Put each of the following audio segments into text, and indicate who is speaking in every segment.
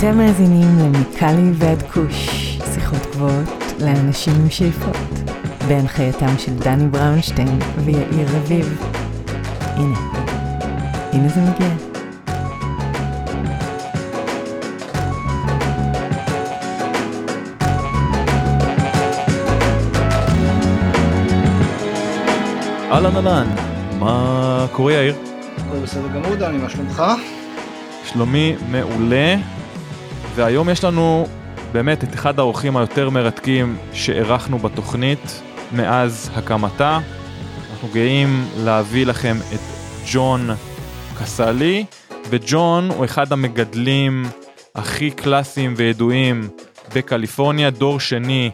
Speaker 1: אתם מאזינים למיקלי ועד כוש, שיחות גבוהות לאנשים עם שאיפות, בהנחייתם של דני בראונשטיין ויאיר רביב. הנה, הנה זה מגיע.
Speaker 2: אהלן אהלן, מה קורה יאיר?
Speaker 3: הכל בסדר גמור, דני, מה שלומך?
Speaker 2: שלומי מעולה, והיום יש לנו באמת את אחד האורחים היותר מרתקים שאירחנו בתוכנית מאז הקמתה. אנחנו גאים להביא לכם את ג'ון קסלי, וג'ון הוא אחד המגדלים הכי קלאסיים וידועים בקליפורניה, דור שני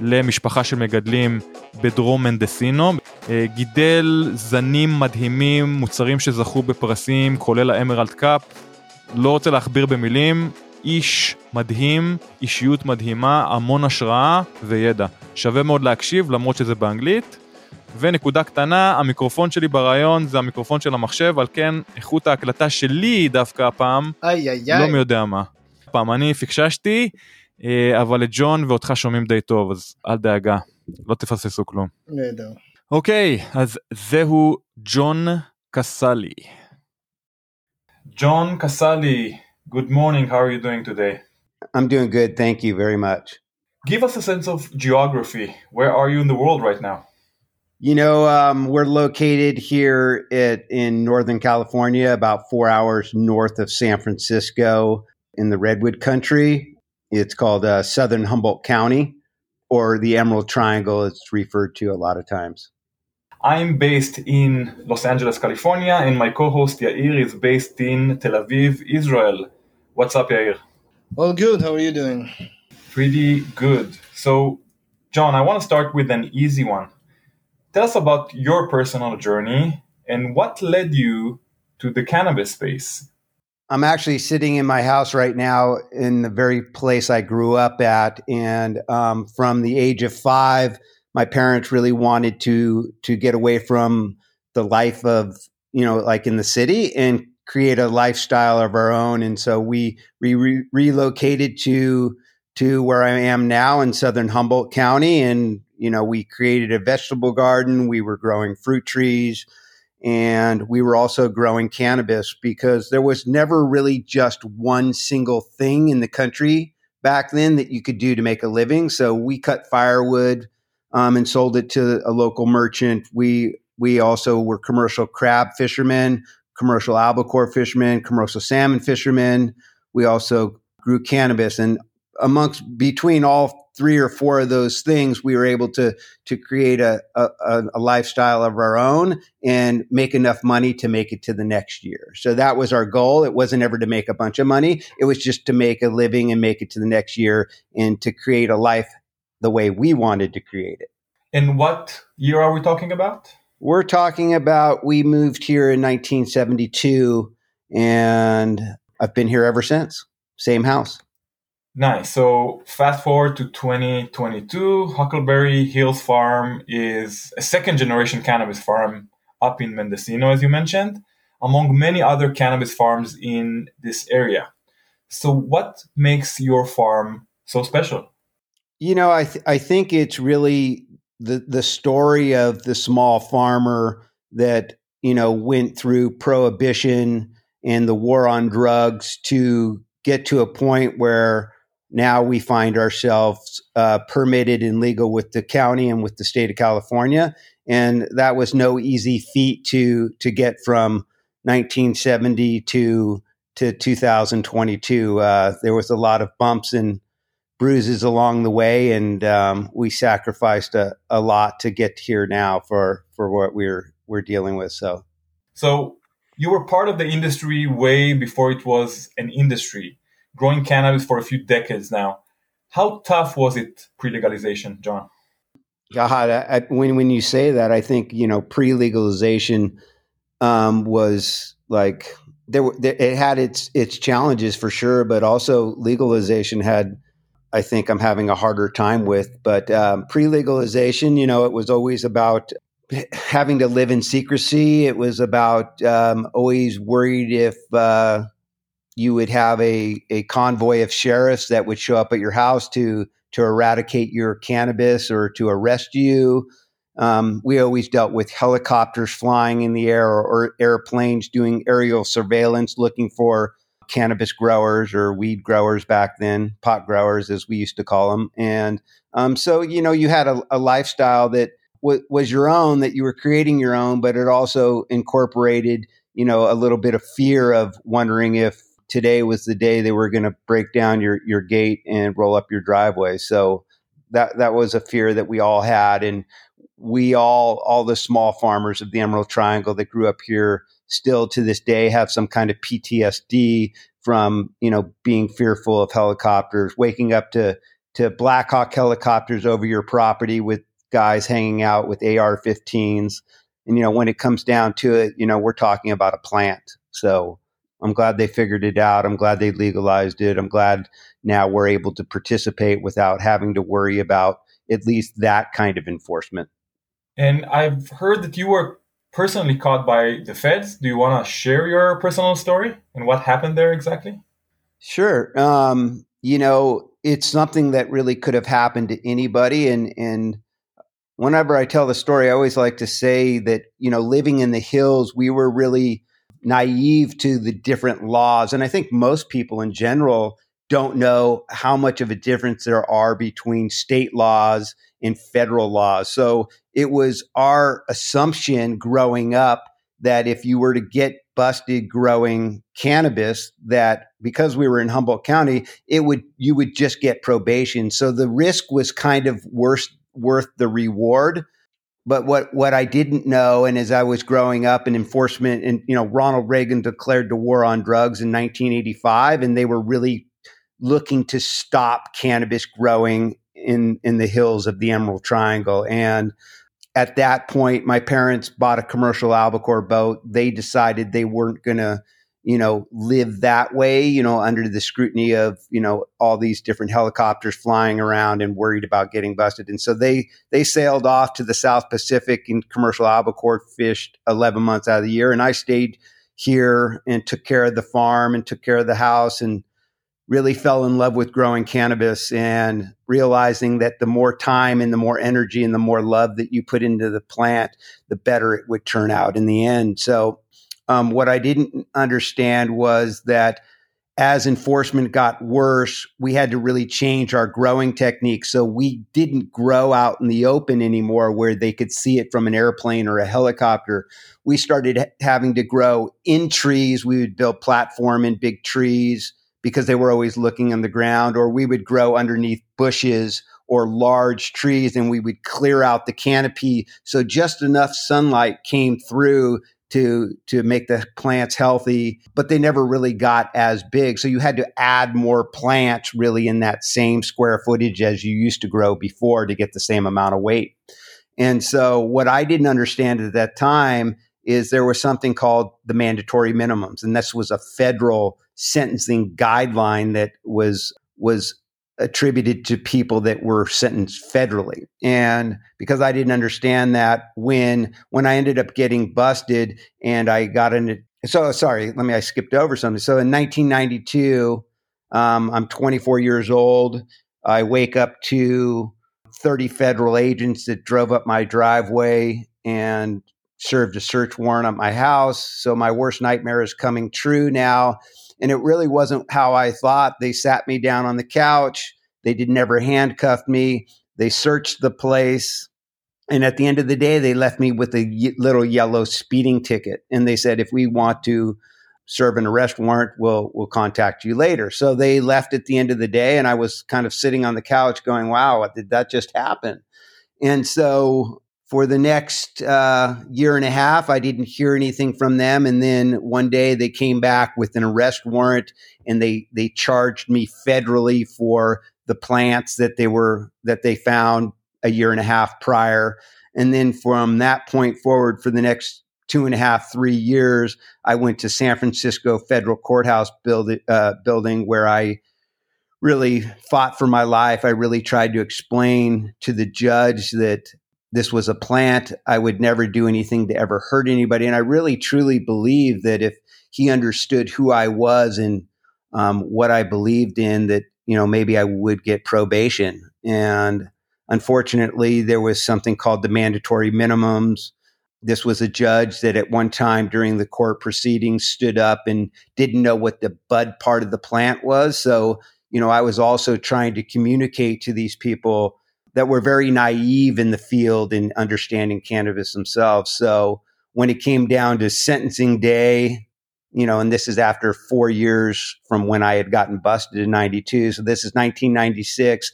Speaker 2: למשפחה של מגדלים בדרום מנדסינו. אה, גידל זנים מדהימים, מוצרים שזכו בפרסים, כולל האמרלד קאפ. לא רוצה להכביר במילים, איש מדהים, אישיות מדהימה, המון השראה וידע. שווה מאוד להקשיב למרות שזה באנגלית. ונקודה קטנה, המיקרופון שלי ברעיון זה המיקרופון של המחשב, על כן איכות ההקלטה שלי דווקא הפעם,
Speaker 3: איי איי
Speaker 2: לא. מי יודע מה. פעם אני פיקששתי, אה, אבל את ג'ון ואותך שומעים די טוב, אז אל דאגה, לא תפספסו כלום.
Speaker 3: נהדר.
Speaker 2: אוקיי, אז זהו ג'ון קסלי. ג'ון קסלי, good morning, how are you doing today?
Speaker 4: I'm doing good. Thank you very much.
Speaker 2: Give us a sense of geography. Where are you in the world right now?
Speaker 4: You know, um, we're located here at, in Northern California, about four hours north of San Francisco in the Redwood Country. It's called uh, Southern Humboldt County, or the Emerald Triangle, it's referred to a lot of times.
Speaker 2: I'm based in Los Angeles, California, and my co-host Yair is based in Tel Aviv, Israel. What's up, Yair?
Speaker 3: All good, how are you doing?
Speaker 2: Pretty good. So, John, I want to start with an easy one. Tell us about your personal journey and what led you to the cannabis space.
Speaker 4: I'm actually sitting in my house right now in the very place I grew up at, and um, from the age of five, my parents really wanted to to get away from the life of you know like in the city and create a lifestyle of our own, and so we we re- relocated to to where I am now in southern Humboldt County, and you know we created a vegetable garden. We were growing fruit trees and we were also growing cannabis because there was never really just one single thing in the country back then that you could do to make a living. So we cut firewood um, and sold it to a local merchant. We we also were commercial crab fishermen, commercial albacore fishermen, commercial salmon fishermen. We also grew cannabis, and amongst between all three or four of those things, we were able to to create a, a, a lifestyle of our own and make enough money to make it to the next year. So that was our goal. It wasn't ever to make a bunch of money. It was just to make a living and make it to the next year and to create a life the way we wanted to create it.
Speaker 2: And what year are we talking about?
Speaker 4: We're talking about we moved here in 1972 and I've been here ever since. Same house.
Speaker 2: Nice. So fast forward to 2022, Huckleberry Hills Farm is a second generation cannabis farm up in Mendocino, as you mentioned, among many other cannabis farms in this area. So what makes your farm so special?
Speaker 4: You know, I th- I think it's really the the story of the small farmer that you know went through prohibition and the war on drugs to get to a point where now we find ourselves uh, permitted and legal with the county and with the state of California, and that was no easy feat to to get from 1970 to to 2022. Uh, there was a lot of bumps and bruises along the way, and um, we sacrificed a, a lot to get here now for for what we're we're dealing with. So,
Speaker 2: So you were part of the industry way before it was an industry, growing cannabis for a few decades now. How tough was it pre-legalization, John?
Speaker 4: God, I, I, when when you say that, I think you know pre legalization um, was like there, were- there. It had its its challenges for sure, but also legalization had. I think I'm having a harder time with, but um, pre legalization, you know, it was always about having to live in secrecy. It was about um, always worried if uh, you would have a, a convoy of sheriffs that would show up at your house to to eradicate your cannabis or to arrest you. Um, we always dealt with helicopters flying in the air or, or, airplanes doing aerial surveillance looking for cannabis growers or weed growers back then, pot growers as we used to call them. And um, so, you know, you had a, a lifestyle that w- was your own, that you were creating your own, but it also incorporated, you know, a little bit of fear of wondering if today was the day they were going to break down your your gate and roll up your driveway. So that that was a fear that we all had, and we all all the small farmers of the Emerald Triangle that grew up here still to this day have some kind of PTSD from you know being fearful of helicopters, waking up to to Black Hawk helicopters over your property with guys hanging out with AR-15s. And you know, when it comes down to it, you know, we're talking about a plant. So I'm glad they figured it out. I'm glad they legalized it. I'm glad now we're able to participate without having to worry about at least that kind of enforcement.
Speaker 2: And I've heard that you were personally caught by the feds. Do you want to share your personal story and what happened there exactly?
Speaker 4: Sure. Um, you know, it's something that really could have happened to anybody. And, and whenever I tell the story, I always like to say that, you know, living in the hills, we were really naive to the different laws. And I think most people in general don't know how much of a difference there are between state laws and federal laws. So it was our assumption growing up that if you were to get busted growing cannabis that because we were in Humboldt County it would you would just get probation so the risk was kind of worth worth the reward but what, what I didn't know, and as I was growing up in enforcement, and you know, Ronald Reagan declared the war on drugs in 1985, and they were really looking to stop cannabis growing in in the hills of the Emerald Triangle. And at that point, my parents bought a commercial albacore boat. They decided they weren't going to you know, live that way, you know, under the scrutiny of, you know, all these different helicopters flying around and worried about getting busted. And so they they sailed off to the South Pacific and commercial albacore fished 11 months out of the year and I stayed here and took care of the farm and took care of the house and really fell in love with growing cannabis and realizing that the more time and the more energy and the more love that you put into the plant, the better it would turn out in the end. So um, what I didn't understand was that as enforcement got worse, we had to really change our growing technique. So we didn't grow out in the open anymore where they could see it from an airplane or a helicopter. We started having to grow in trees. We would build platform in big trees because they were always looking on the ground, or we would grow underneath bushes or large trees and we would clear out the canopy so just enough sunlight came through to to make the plants healthy but they never really got as big. So you had to add more plants really in that same square footage as you used to grow before to get the same amount of weight. And so what i didn't understand at that time is there was something called the mandatory minimums and this was a federal sentencing guideline that was was attributed to people that were sentenced federally. And because I didn't understand that when when I ended up getting busted and I got into so sorry, let me I skipped over something. So in 1992, um, I'm 24 years old. I wake up to 30 federal agents that drove up my driveway and served a search warrant at my house. So my worst nightmare is coming true now and it really wasn't how I thought. They sat me down on the couch. They did never handcuff me. They searched the place. And at the end of the day, they left me with a little yellow speeding ticket. And they said, if we want to serve an arrest warrant, we'll, we'll contact you later. So they left at the end of the day. And I was kind of sitting on the couch going, wow, did that just happen? And so for the next uh, year and a half, I didn't hear anything from them. And then one day they came back with an arrest warrant and they, they charged me federally for the plants that they were that they found a year and a half prior. And then from that point forward, for the next two and a half, three years, I went to San Francisco Federal Courthouse build, uh, building where I really fought for my life. I really tried to explain to the judge that this was a plant. I would never do anything to ever hurt anybody. And I really truly believe that if he understood who I was and um, what I believed in that, you know, maybe I would get probation. And unfortunately, there was something called the mandatory minimums. This was a judge that at one time during the court proceedings stood up and didn't know what the bud part of the plant was. So, you know, I was also trying to communicate to these people that were very naive in the field in understanding cannabis themselves. So when it came down to sentencing day, you know, and this is after four years from when I had gotten busted in 92. So this is 1996.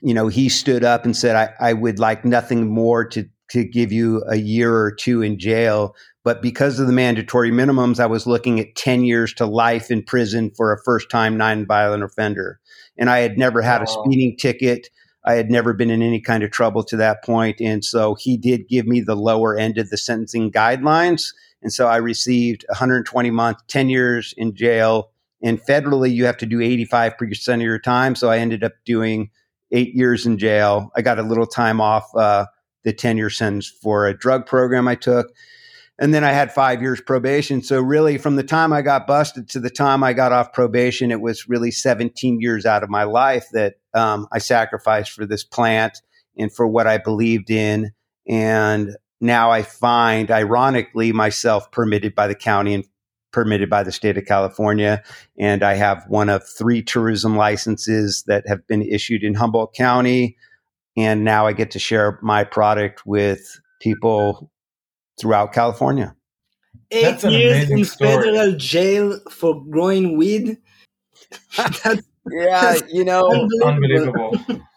Speaker 4: You know, he stood up and said, I, I would like nothing more to, to give you a year or two in jail. But because of the mandatory minimums, I was looking at 10 years to life in prison for a first time non-violent offender. And I had never had a speeding ticket. I had never been in any kind of trouble to that point. And so he did give me the lower end of the sentencing guidelines. And so I received 120 months, 10 years in jail. And federally, you have to do 85% of your time. So I ended up doing eight years in jail. I got a little time off uh, the 10 year sentence for a drug program I took. And then I had five years probation. So really, from the time I got busted to the time I got off probation, it was really 17 years out of my life that um, I sacrificed for this plant and for what I believed in. And now I find, ironically, myself permitted by the county and permitted by the state of California. And I have one of three tourism licenses that have been issued in Humboldt County. And now I get to share my product with people throughout California.
Speaker 3: Eight That's years in story. federal jail for growing weed.
Speaker 4: yeah, you know,
Speaker 2: unbelievable.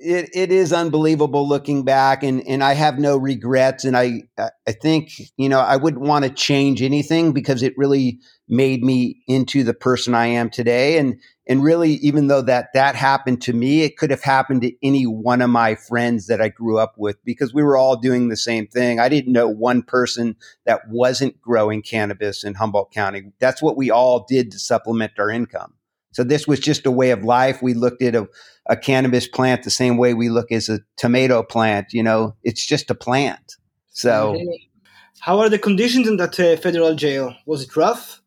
Speaker 4: It, it is unbelievable looking back and, and I have no regrets. And I, I think, you know, I wouldn't want to change anything because it really made me into the person I am today. And, and really, even though that that happened to me, it could have happened to any one of my friends that I grew up with because we were all doing the same thing. I didn't know one person that wasn't growing cannabis in Humboldt County. That's what we all did to supplement our income. So this was just a way of life. We looked at a, a cannabis plant the same way we look as a tomato plant. You know, it's just a plant. So,
Speaker 3: how are the conditions in that uh, federal jail? Was it rough?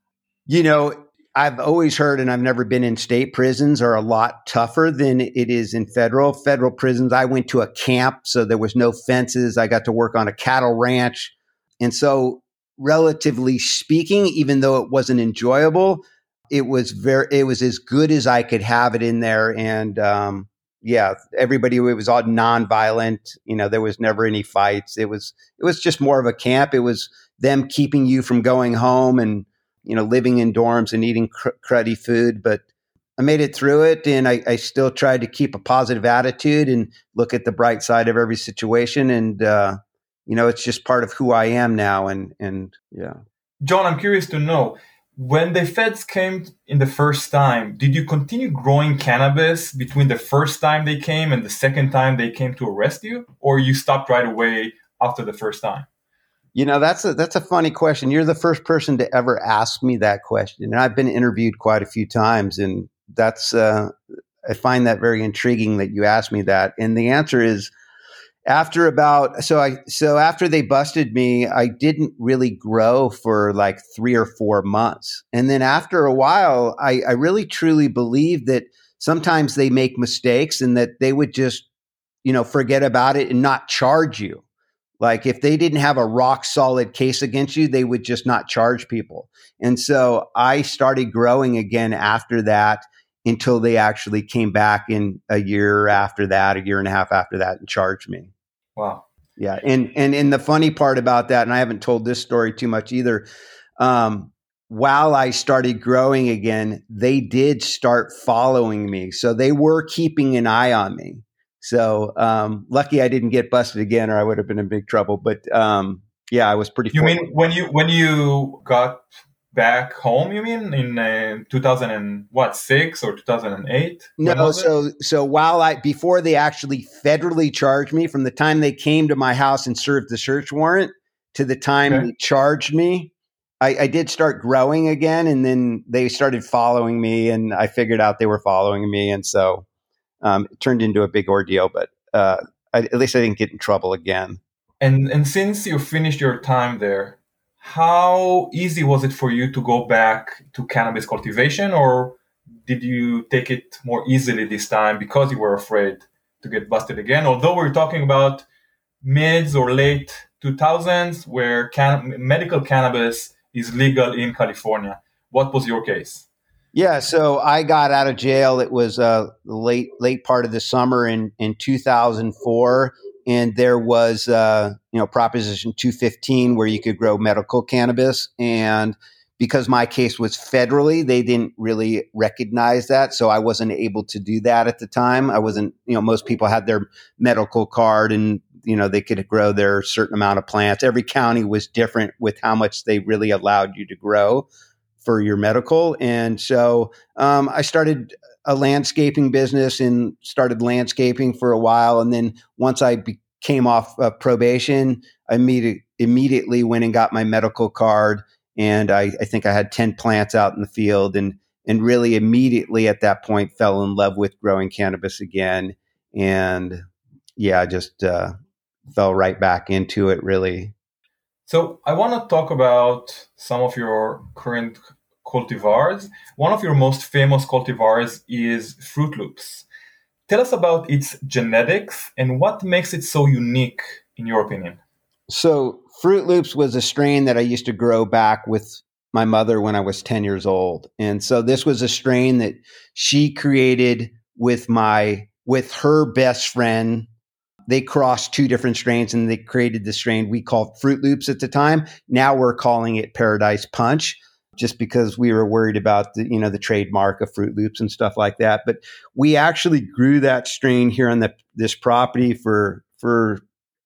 Speaker 4: You know, I've always heard, and I've never been in state prisons, are a lot tougher than it is in federal. Federal prisons, I went to a camp, so there was no fences. I got to work on a cattle ranch. And so, relatively speaking, even though it wasn't enjoyable, it was very, it was as good as I could have it in there. And, um, yeah, everybody, it was all nonviolent. You know, there was never any fights. It was, it was just more of a camp. It was them keeping you from going home and, you know, living in dorms and eating cr- cruddy food, but I made it through it and I, I, still tried to keep a positive attitude and look at the bright side of every situation. And, uh, you know, it's just part of who I am now. And, and yeah.
Speaker 2: John, I'm curious to know when the feds came in the first time, did you continue growing cannabis between the first time they came and the second time they came to arrest you? Or you stopped right away after the first time?
Speaker 4: You know, that's a that's a funny question. You're the first person to ever ask me that question, and I've been interviewed quite a few times, and that's uh, I find that very intriguing that you asked me that. And the answer is, after about so I so after they busted me, I didn't really grow for like three or four months, and then after a while, I, I really truly believe that sometimes they make mistakes, and that they would just you know forget about it and not charge you like if they didn't have a rock solid case against you, they would just not charge people. And so I started growing again after that until they actually came back in a year after that, a year and a half after that and charged me.
Speaker 2: Wow.
Speaker 4: Yeah. And and and the funny part about that, and I haven't told this story too much either. Um, while I started growing again, they did start following me. So they were keeping an eye on me. So um, lucky I didn't get busted again, or I would have been in big trouble. But um, yeah, I was pretty.
Speaker 2: You mean when you when you got back home? You mean in uh, 2000 and what six or 2008?
Speaker 4: No, so so while I before they actually federally charged me, from the time they came to my house and served the search warrant to the time okay. they charged me, I, I, did start growing again, and then they started following me, and I figured out they were following me, and so um, it turned into a big ordeal, but uh, I, at least I didn't get in trouble again.
Speaker 2: And and since you finished your time there, how easy was it for you to go back to cannabis cultivation, or did you take it more easily this time because you were afraid to get busted again? Although we're talking about mids or late 2000s where can- medical cannabis is legal in California. What was your case?
Speaker 4: Yeah, so I got out of jail. It was uh, late late part of the summer in in 2004, and there was uh, you know Proposition 215 where you could grow medical cannabis, and because my case was federally, they didn't really recognize that, so I wasn't able to do that at the time. I wasn't, you know, most people had their medical card and you know they could grow their certain amount of plants. Every county was different with how much they really allowed you to grow for your medical. And so um, I started a landscaping business and started landscaping for a while. And then once I came off uh, probation, I immediately, immediately went and got my medical card. And I, I think I had 10 plants out in the field and, and really immediately at that point fell in love with growing cannabis again. And yeah, I just uh, fell right back into it really.
Speaker 2: So I want to talk about some of your current cultivars. One of your most famous cultivars is Fruit Loops. Tell us about its genetics and what makes it so unique, in your opinion.
Speaker 4: So, Fruit Loops was a strain that I used to grow back with my mother when I was 10 years old. And so this was a strain that she created with my with her best friend. They crossed two different strains and they created the strain we called Fruit Loops at the time. Now we're calling it Paradise Punch just because we were worried about the you know the trademark of Fruit Loops and stuff like that. But we actually grew that strain here on the this property for for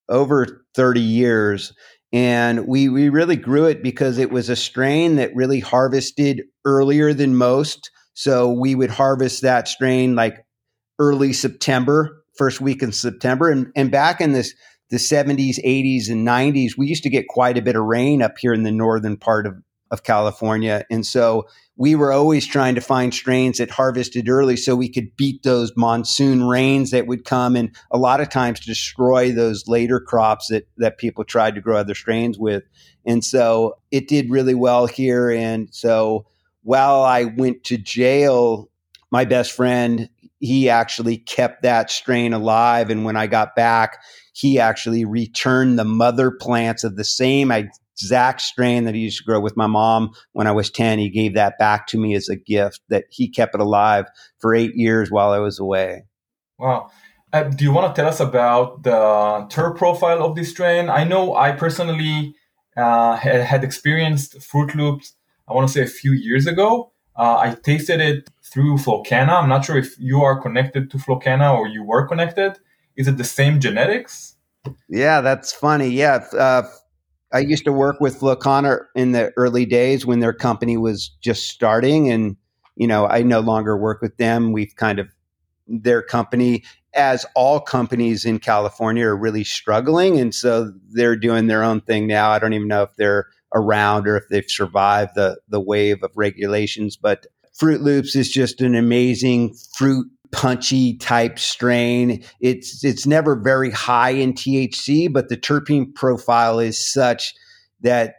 Speaker 4: over 30 years. And we we really grew it because it was a strain that really harvested earlier than most. So we would harvest that strain like early September first week in September. And and back in this the 70s 80s and 90s we used to get quite a bit of rain up here in the northern part of of California. And so we were always trying to find strains that harvested early so we could beat those monsoon rains that would come and a lot of times destroy those later crops that, that people tried to grow other strains with. And so it did really well here. And so while I went to jail, my best friend, he actually kept that strain alive. And when I got back, he actually returned the mother plants of the same exact strain that he used to grow with my mom when I was 10. He gave that back to me as a gift that he kept it alive for eight years while I was away.
Speaker 2: Wow. Uh, do you want to tell us about the terp profile of this strain? I know I personally uh, had experienced Fruit Loops, I want to say a few years ago. Uh, I tasted it through Flowkana. I'm not sure if you are connected to Flowkana or you were connected. Is it the same genetics?
Speaker 4: Yeah, that's funny. Yeah, uh, I used to work with Flowkana in the early days when their company was just starting, and you know I no longer work with them. We've kind of their company, as all companies in California, are really struggling, and so they're doing their own thing now. I don't even know if they're around or if they've survived the the wave of regulations, but Fruit Loops is just an amazing fruit punchy type strain. It's it's never very high in THC, but the terpene profile is such that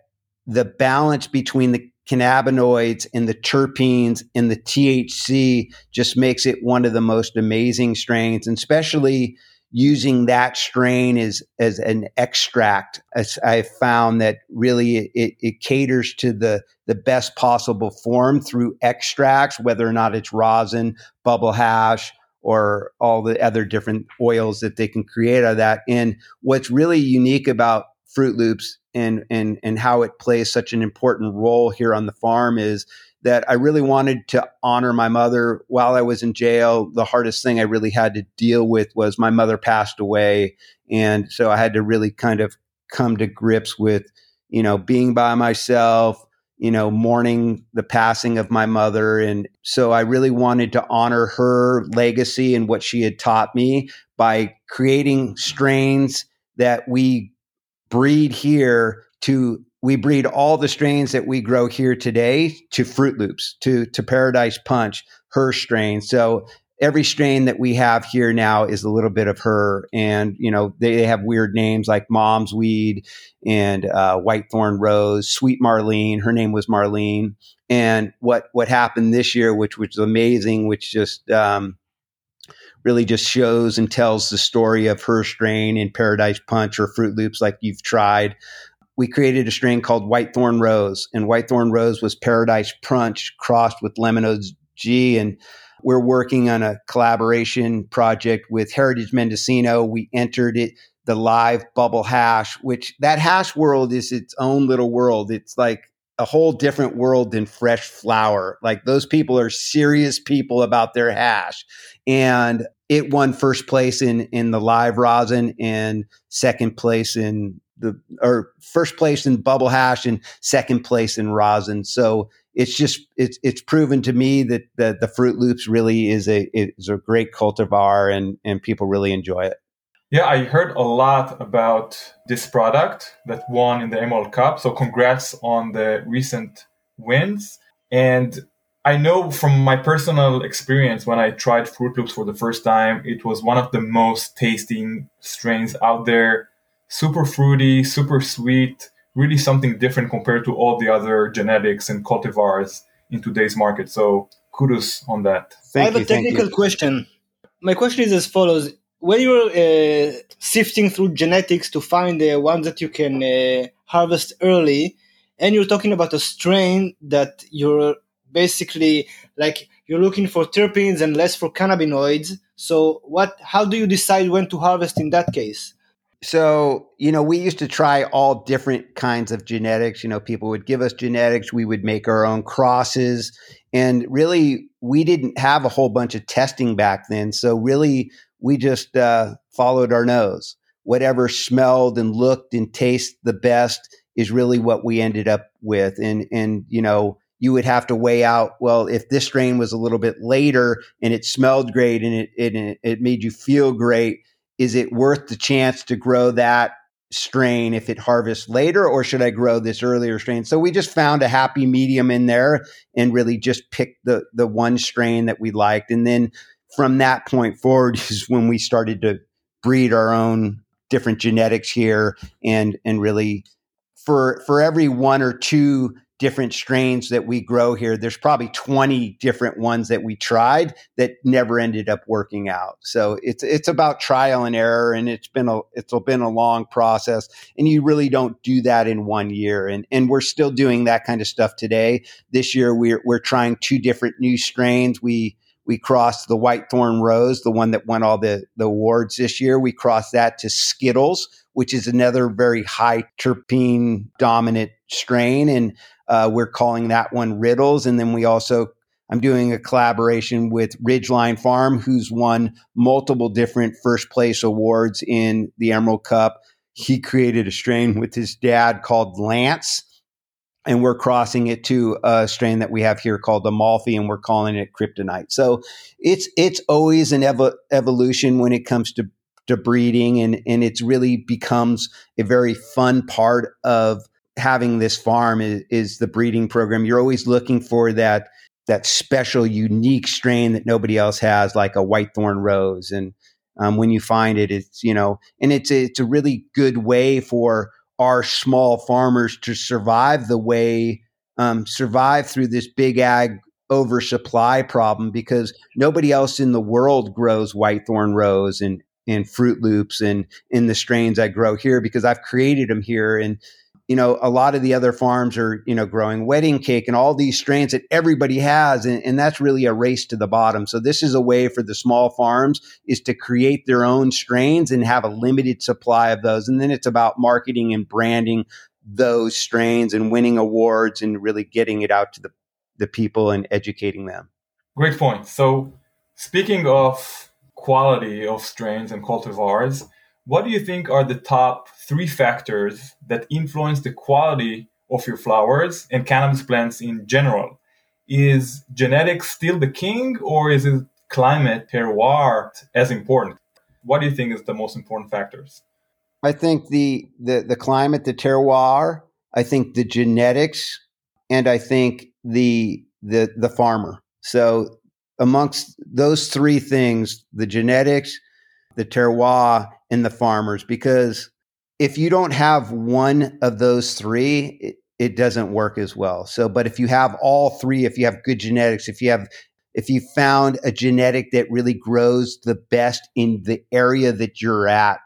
Speaker 4: the balance between the cannabinoids and the terpenes and the THC just makes it one of the most amazing strains, and especially using that strain as as an extract as i found that really it, it caters to the the best possible form through extracts whether or not it's rosin bubble hash or all the other different oils that they can create out of that. And what's really unique about fruit loops and and and how it plays such an important role here on the farm is that I really wanted to honor my mother while I was in jail. The hardest thing I really had to deal with was my mother passed away. And so I had to really kind of come to grips with, you know, being by myself, you know, mourning the passing of my mother. And so I really wanted to honor her legacy and what she had taught me by creating strains that we breed here to we breed all the strains that we grow here today to Fruit Loops, to to Paradise Punch, her strain. So every strain that we have here now is a little bit of her. And, you know, they, have weird names like Mom's Weed and uh, Whitethorn Rose, Sweet Marlene. Her name was Marlene. And what, what happened this year, which was amazing, which just, um, really just shows and tells the story of her strain in Paradise Punch or Fruit Loops like you've tried. We created a strain called Whitethorn Rose, and Whitethorn Rose was Paradise Punch crossed with Lemon G. And we're working on a collaboration project with Heritage Mendocino. We entered it the live bubble hash, which that hash world is its own little world. It's like a whole different world than fresh flower. Like those people are serious people about their hash. And it won first place in in the live rosin and second place in the or first place in bubble hash and second place in rosin. So it's just it's it's proven to me that the the Fruit Loops really is a is a great cultivar and and people really enjoy it.
Speaker 5: Yeah, I heard a lot about this product that won in the Emerald Cup. So congrats on the recent wins. And I know from my personal experience when I tried Fruit Loops for the first time, it was one of the most tasting strains out there. Super fruity, super sweet, really something different compared to all the other genetics and cultivars in today's market. So kudos on that.
Speaker 3: Thank you. I have you, a technical question. My question is as follows. When you're uh, sifting through genetics to find the ones that you can uh, harvest early, and you're talking about a strain that you're basically like you're looking for terpenes and less for cannabinoids. So what how do you decide when to harvest in that case?
Speaker 4: So, you know, we used to try all different kinds of genetics. You know, people would give us genetics, we would make our own crosses. And really, we didn't have a whole bunch of testing back then. So, really, we just uh, followed our nose. Whatever smelled and looked and tasted the best is really what we ended up with. And, and, you know, you would have to weigh out, well, if this strain was a little bit later and it smelled great and it, it, it made you feel great, is it worth the chance to grow that strain if it harvests later or should I grow this earlier strain? So we just found a happy medium in there and really just picked the the one strain that we liked and then from that point forward is when we started to breed our own different genetics here and and really for for every one or two different strains that we grow here. There's probably 20 different ones that we tried that never ended up working out. So it's it's about trial and error and it's been a it's been a long process and you really don't do that in one year and and we're still doing that kind of stuff today. This year we're we're trying two different new strains. We we crossed the Whitethorn Rose, the one that won all the, the awards this year. We crossed that to Skittles, which is another very high terpene dominant strain. And uh, we're calling that one Riddles. And then we also, I'm doing a collaboration with Ridgeline Farm, who's won multiple different first place awards in the Emerald Cup. He created a strain with his dad called Lance. And we're crossing it to a strain that we have here called Amalfi, and we're calling it Kryptonite. So it's it's always an ev- evolution when it comes to to breeding, and and it's really becomes a very fun part of having this farm is, is the breeding program. You're always looking for that that special, unique strain that nobody else has, like a whitethorn rose. And um, when you find it, it's you know, and it's a, it's a really good way for our small farmers to survive the way um, survive through this big ag oversupply problem because nobody else in the world grows whitethorn rose and and fruit loops and in the strains I grow here because I've created them here and you know, a lot of the other farms are, you know, growing wedding cake and all these strains that everybody has. And, and, that's really a race to the bottom. So this is a way for the small farms is to create their own strains and have a limited supply of those. And then it's about marketing and branding those strains and winning awards and really getting it out to the, the people and educating them.
Speaker 5: Great point. So speaking of quality of strains and cultivars, what do you think are the top three factors that influence the quality of your flowers and cannabis plants in general? Is genetics still the king, or is it climate, terroir, as important? What do you think is the most important factors?
Speaker 4: I think the the, the climate, the terroir. I think the genetics, and I think the the the farmer. So amongst those three things the genetics, the terroir, and the farmers. Because if you don't have one of those three, it, it doesn't work as well. So, but if you have all three, if you have good genetics, if you have if you found a genetic that really grows the best in the area that you're at,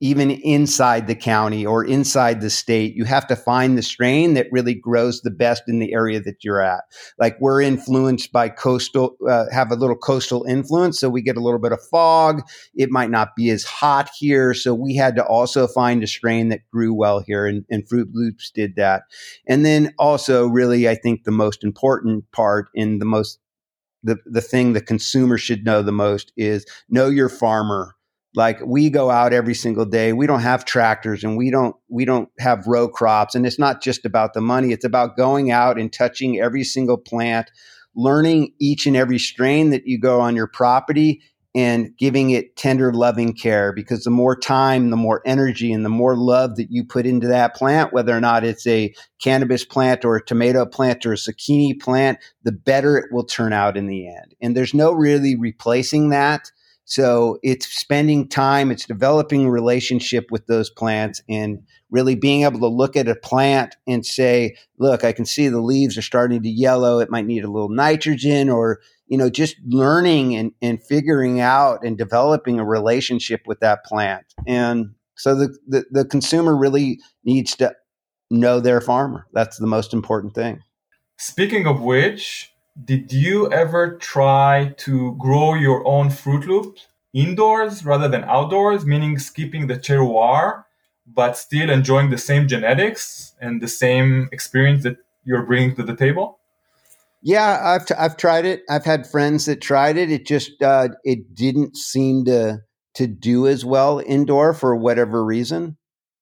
Speaker 4: even inside the county or inside the state, you have to find the strain that really grows the best in the area that you're at. Like we're influenced by coastal, uh, have a little coastal influence. So we get a little bit of fog. It might not be as hot here. So we had to also find a strain that grew well here and, and Fruit Loops did that. And then also really, I think the most important part in the most the, the thing the consumer should know the most is know your farmer like we go out every single day. We don't have tractors and we don't we don't have row crops. And it's not just about the money. It's about going out and touching every single plant learning each and every strain that you go on your property and giving it tender loving care. Because the more time the more energy and the more love that you put into that plant whether or not it's a cannabis plant or a tomato plant or a zucchini plant the better it will turn out in the end. And there's no really replacing that so it's spending time, it's developing a relationship with those plants and really being able to look at a plant and say, look, I can see the leaves are starting to yellow. It might need a little nitrogen or, you know, just learning and, and figuring out and developing a relationship with that plant. And so the, the, the consumer really needs to know their farmer. That's the most important thing.
Speaker 5: Speaking of which, did you ever try to grow your own Fruit Loop indoors rather than outdoors, meaning skipping the terroir, but still enjoying the same genetics and the same experience that you're bringing to the table?
Speaker 4: Yeah, I've, t- I've tried it. I've had friends that tried it. It just uh, it didn't seem to to do as well indoor for whatever reason.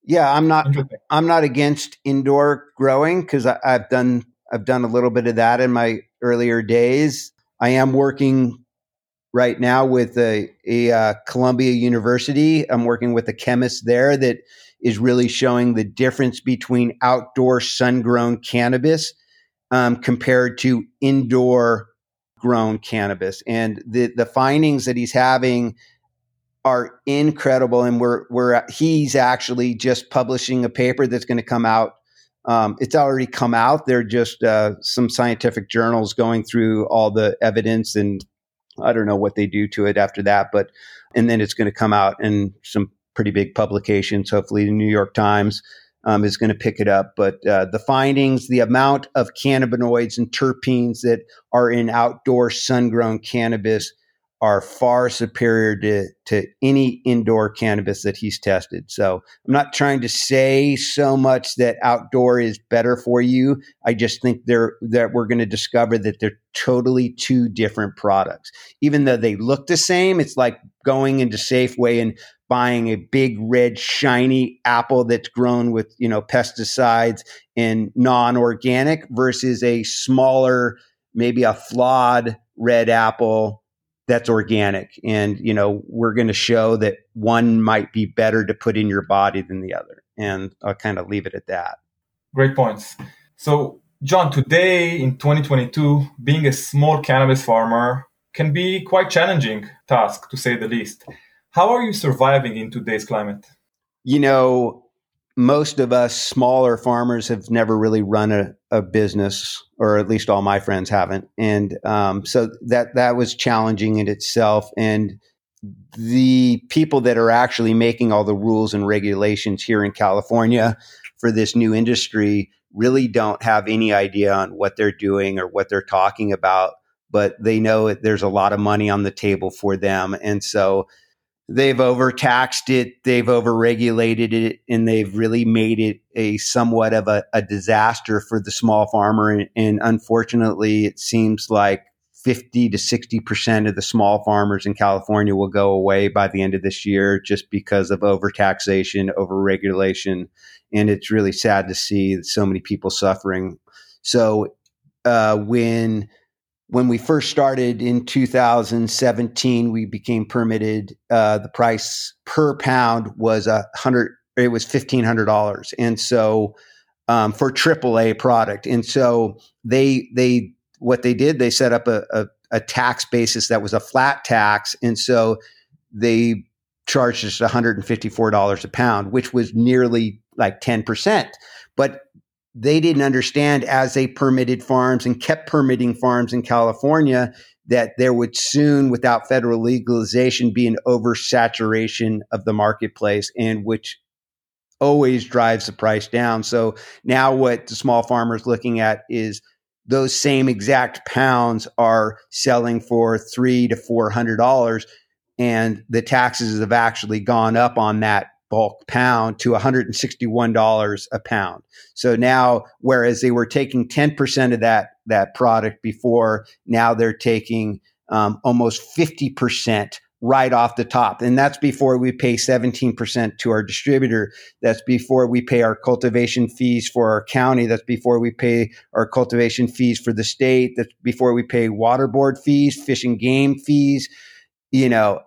Speaker 4: Yeah, I'm not I'm not against indoor growing because I've done I've done a little bit of that in my earlier days. I am working right now with a, a uh, Columbia University. I'm working with a chemist there that is really showing the difference between outdoor sun grown cannabis um, compared to indoor grown cannabis. And the, the findings that he's having are incredible. And we're, we're, he's actually just publishing a paper that's going to come out um, it's already come out. There are just uh, some scientific journals going through all the evidence, and I don't know what they do to it after that. But and then it's going to come out in some pretty big publications. Hopefully, the New York Times um, is going to pick it up. But uh, the findings, the amount of cannabinoids and terpenes that are in outdoor sun-grown cannabis are far superior to, to any indoor cannabis that he's tested. So I'm not trying to say so much that outdoor is better for you. I just think they're that we're going to discover that they're totally two different products. Even though they look the same, it's like going into Safeway and buying a big red shiny apple that's grown with, you know, pesticides and non-organic versus a smaller maybe a flawed red apple that's organic. And, you know, we're going to show that one might be better to put in your body than the other. And I'll kind of leave it at that.
Speaker 5: Great points. So, John, today in 2022, being a small cannabis farmer can be quite challenging task to say the least. How are you surviving in today's climate?
Speaker 4: You know, most of us smaller farmers have never really run a, a business, or at least all my friends haven't, and um, so that that was challenging in itself. And the people that are actually making all the rules and regulations here in California for this new industry really don't have any idea on what they're doing or what they're talking about, but they know there's a lot of money on the table for them, and so they've overtaxed it, they've overregulated it, and they've really made it a somewhat of a, a disaster for the small farmer. And, and, unfortunately, it seems like 50 to 60% of the small farmers in California will go away by the end of this year just because of overtaxation, overregulation. And it's really sad to see so many people suffering. So, uh, when when we first started in 2017, we became permitted. Uh, the price per pound was a hundred. It was fifteen hundred dollars, and so um, for AAA product. And so they they what they did they set up a, a, a tax basis that was a flat tax. And so they charged us $154 a pound, which was nearly like 10%. But they didn't understand as they permitted farms and kept permitting farms in California that there would soon, without federal legalization, be an oversaturation of the marketplace, and which always drives the price down. So now, what the small farmer is looking at is those same exact pounds are selling for three to four hundred dollars, and the taxes have actually gone up on that bulk pound to $161 a pound. So now, whereas they were taking 10% of that, that product before, now they're taking um, almost 50% right off the top. And that's before we pay 17% to our distributor. That's before we pay our cultivation fees for our county. That's before we pay our cultivation fees for the state. That's before we pay water board fees, fish and game fees. You know,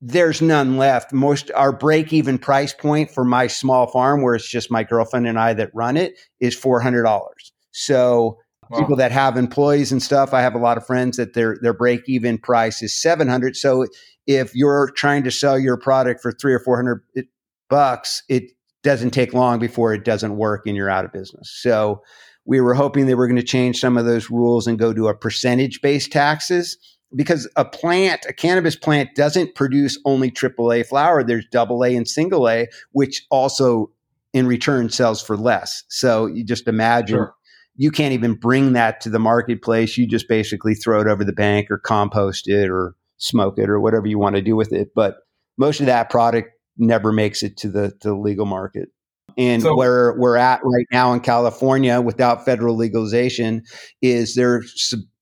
Speaker 4: there's none left. Most our break even price point for my small farm, where it's just my girlfriend and I that run it, is four hundred dollars. So wow. people that have employees and stuff, I have a lot of friends that their their break even price is seven hundred. So if you're trying to sell your product for three or four hundred bucks, it doesn't take long before it doesn't work and you're out of business. So we were hoping they were going to change some of those rules and go to a percentage based taxes because a plant, a cannabis plant doesn't produce only AAA flower. There's double A and single A, which also in return sells for less. So you just imagine sure. you can't even bring that to the marketplace. You just basically throw it over the bank or compost it or smoke it or whatever you want to do with it. But most of that product never makes it to the, to the legal market. And so, where we're at right now in California without federal legalization is they're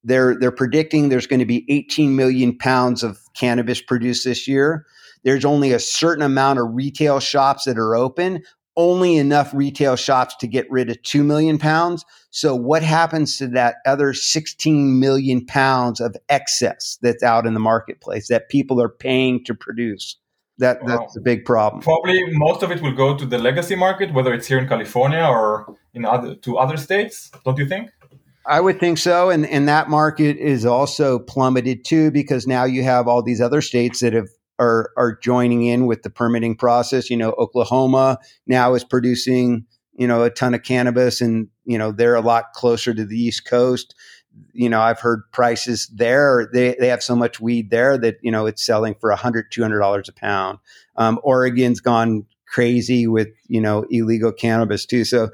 Speaker 4: they're they're predicting there's going to be 18 million pounds of cannabis produced this year. There's only a certain amount of retail shops that are open, only enough retail shops to get rid of 2 million pounds. So what happens to that other 16 million pounds of excess that's out in the marketplace that people are paying to produce? That that's a big problem.
Speaker 5: Probably most of it will go to the legacy market, whether it's here in California or in other to other states. Don't you think?
Speaker 4: I would think so. And, and that market is also plummeted too, because now you have all these other states that have are, are joining in with the permitting process. You know, Oklahoma now is producing, you know, a ton of cannabis and, you know, they're a lot closer to the East Coast. You know, I've heard prices there. They, they have so much weed there that, you know, it's selling for a hundred, two hundred dollars a pound. Um, Oregon's gone crazy with, you know, illegal cannabis too. So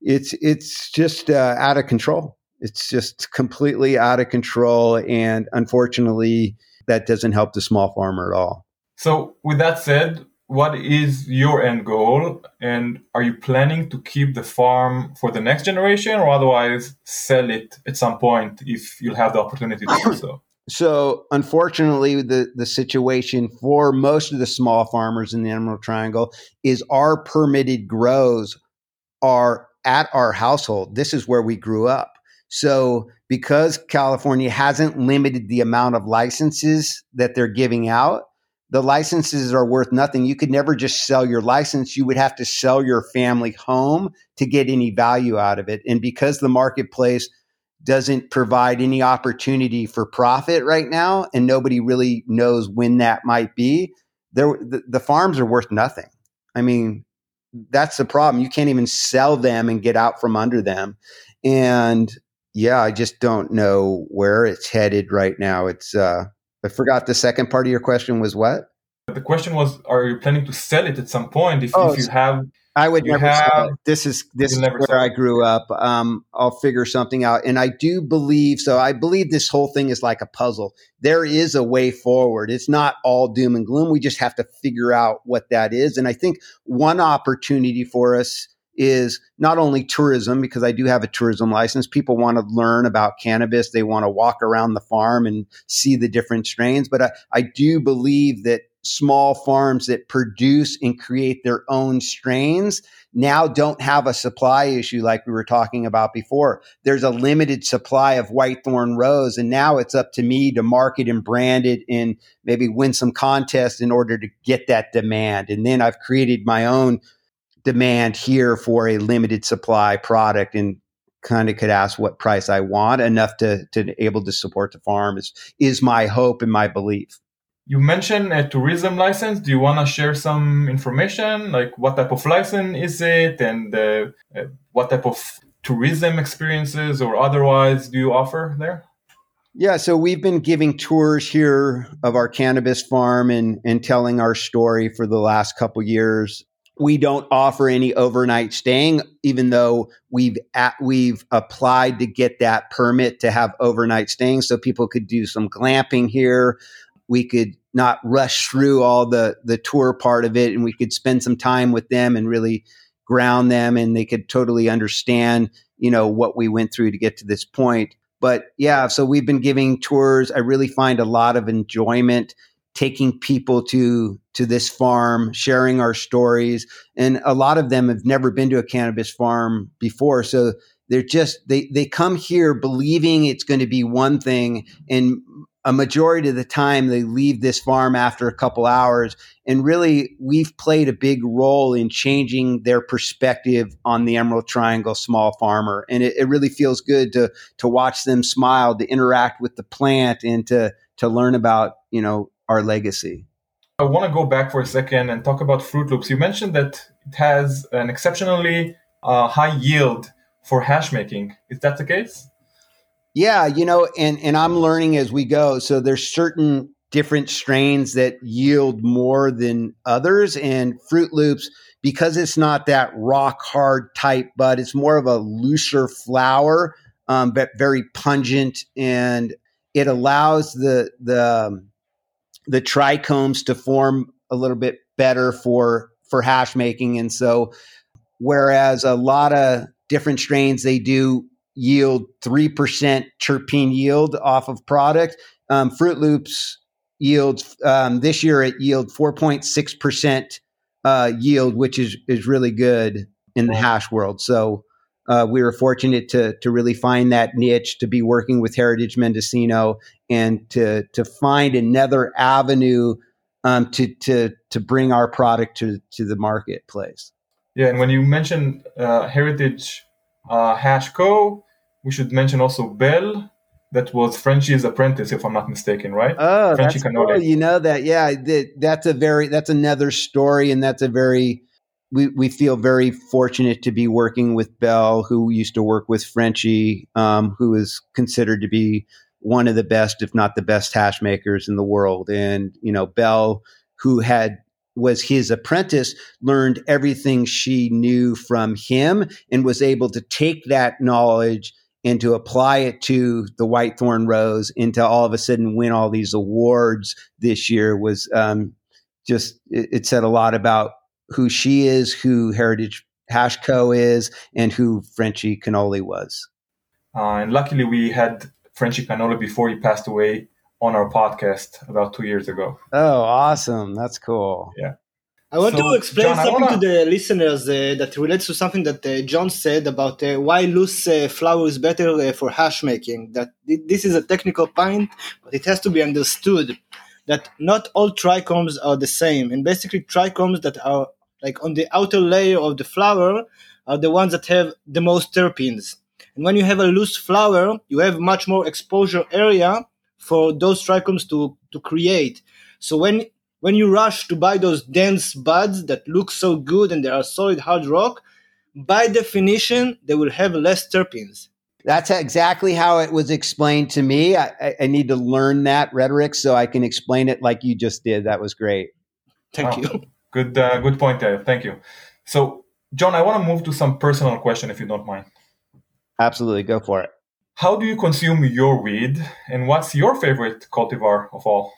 Speaker 4: it's, it's just uh, out of control. It's just completely out of control. And unfortunately, that doesn't help the small farmer at all.
Speaker 5: So, with that said, what is your end goal? And are you planning to keep the farm for the next generation or otherwise sell it at some point if you'll have the opportunity to do so?
Speaker 4: So, unfortunately, the, the situation for most of the small farmers in the Emerald Triangle is our permitted grows are at our household. This is where we grew up. So, because California hasn't limited the amount of licenses that they're giving out, the licenses are worth nothing. You could never just sell your license. You would have to sell your family home to get any value out of it. And because the marketplace doesn't provide any opportunity for profit right now, and nobody really knows when that might be, there the, the farms are worth nothing. I mean, that's the problem. You can't even sell them and get out from under them. And yeah, I just don't know where it's headed right now. It's uh, I forgot the second part of your question was what?
Speaker 5: The question was, are you planning to sell it at some point? If, oh, if you have,
Speaker 4: I would never have, sell it. This is this is where I grew up. Um, I'll figure something out, and I do believe so. I believe this whole thing is like a puzzle. There is a way forward. It's not all doom and gloom. We just have to figure out what that is. And I think one opportunity for us is not only tourism, because I do have a tourism license. People want to learn about cannabis. They want to walk around the farm and see the different strains. But I, I do believe that small farms that produce and create their own strains now don't have a supply issue like we were talking about before. There's a limited supply of whitethorn rose, and now it's up to me to market and brand it and maybe win some contests in order to get that demand. And then I've created my own demand here for a limited supply product and kind of could ask what price I want enough to to able to support the farm is is my hope and my belief.
Speaker 5: You mentioned a tourism license. Do you want to share some information, like what type of license is it, and uh, uh, what type of tourism experiences or otherwise do you offer there?
Speaker 4: Yeah, so we've been giving tours here of our cannabis farm and and telling our story for the last couple years. We don't offer any overnight staying, even though we've at, we've applied to get that permit to have overnight staying, so people could do some glamping here. We could not rush through all the the tour part of it, and we could spend some time with them and really ground them, and they could totally understand, you know, what we went through to get to this point. But yeah, so we've been giving tours. I really find a lot of enjoyment taking people to to this farm, sharing our stories, and a lot of them have never been to a cannabis farm before, so they're just they they come here believing it's going to be one thing and a majority of the time they leave this farm after a couple hours and really we've played a big role in changing their perspective on the emerald triangle small farmer. And it, it, really feels good to to watch them smile to interact with the plant and to to learn about you know our legacy
Speaker 5: i want to go back for a second and talk about fruit loops. You mentioned that it has an exceptionally uh, high yield for hash making. Is that the case?
Speaker 4: Yeah, you know, and and I'm learning as we go. So there's certain different strains that yield more than others and Fruit Loops because it's not that rock hard type but it's more of a looser flower um, but very pungent and it allows the the um, the trichomes to form a little bit better for for hash making and so whereas a lot of different strains they do yield 3% terpene yield off of product. Um, Fruit Loops yields um, this year it yield 4.6% uh, yield, which is, is really good in the hash world. So uh, we were fortunate to, to really find that niche, to be working with Heritage Mendocino and to, to find another avenue um, to, to, to bring our product to, to the marketplace.
Speaker 5: Yeah, and when you mention uh, Heritage uh, Hashco. We should mention also Bell, that was Frenchy's apprentice, if I'm not mistaken, right?
Speaker 4: Oh, Frenchy that's cool. You know that, yeah. That's a very that's another story, and that's a very we we feel very fortunate to be working with Bell, who used to work with Frenchy, um, who is considered to be one of the best, if not the best, hash makers in the world. And you know, Bell, who had was his apprentice, learned everything she knew from him and was able to take that knowledge and to apply it to the Whitethorn Rose and to all of a sudden win all these awards this year was um, just, it, it, said a lot about who she is, who Heritage Hashco is, and who Frenchy Cannoli was.
Speaker 5: Uh, and luckily, we had Frenchy Cannoli before he passed away on our podcast about two years ago.
Speaker 4: Oh, awesome! That's cool.
Speaker 5: Yeah.
Speaker 3: I want so, to explain John, something wanna... to the listeners uh, that relates to something that uh, John said about uh, why loose uh, flower is better uh, for hash making. That this is a technical point, but it has to be understood that not all trichomes are the same, and basically trichomes that are like on the outer layer of the flower are the ones that have the most terpenes. And when you have a loose flower, you have much more exposure area for those trichomes to, to create. So when when you rush to buy those dense buds that look so good and they are solid hard rock, by definition they will have less terpenes.
Speaker 4: That's exactly how it was explained to me. I, I, need to learn that rhetoric so I can explain it like you just did. That was great.
Speaker 3: Thank wow. you.
Speaker 5: Good, uh, good point there. Thank you. So, John, I want to move to some personal question, if you don't mind.
Speaker 4: Absolutely, go for it.
Speaker 5: How do you consume your weed, and what's your favorite cultivar of all?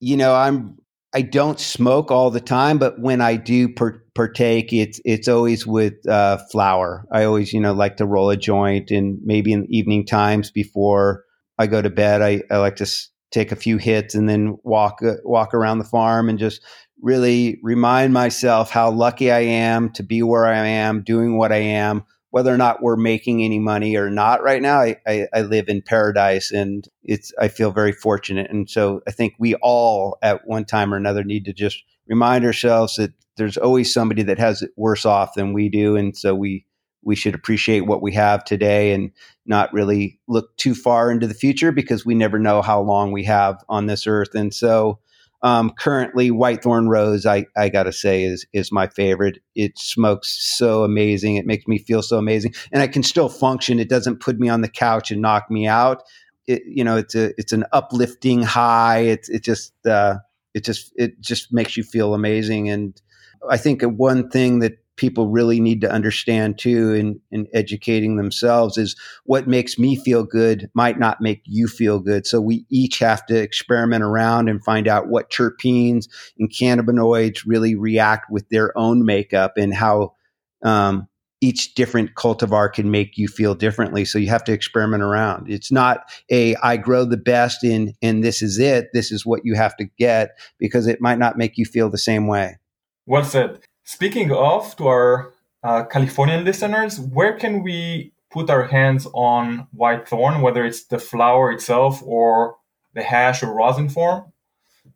Speaker 4: You know, I'm I don't smoke all the time, but when I do per- partake, it's it's always with uh, flower. I always, you know, like to roll a joint, and maybe in the evening times before I go to bed, I, I like to s- take a few hits and then walk uh, walk around the farm and just really remind myself how lucky I am to be where I am, doing what I am, whether or not we're making any money or not right now, I, I, I, live in paradise and it's I feel very fortunate. And so I think we all at one time or another need to just remind ourselves that there's always somebody that has it worse off than we do. And so we we should appreciate what we have today and not really look too far into the future because we never know how long we have on this earth. And so, um, currently, Whitethorn Rose, I, I gotta say, is is my favorite. It smokes so amazing. It makes me feel so amazing, and I can still function. It doesn't put me on the couch and knock me out. It, you know, it's a it's an uplifting high. It's it just uh, it just it just makes you feel amazing. And I think one thing that people really need to understand too in, in educating themselves is what makes me feel good might not make you feel good. So we each have to experiment around and find out what terpenes and cannabinoids really react with their own makeup and how um, each different cultivar can make you feel differently. So you have to experiment around. It's not a I grow the best in and this is it. This is what you have to get because it might not make you feel the same way.
Speaker 5: Well said. Speaking of, to our uh, Californian listeners, where can we put our hands on white thorn, whether it's the flower itself or the hash or rosin form?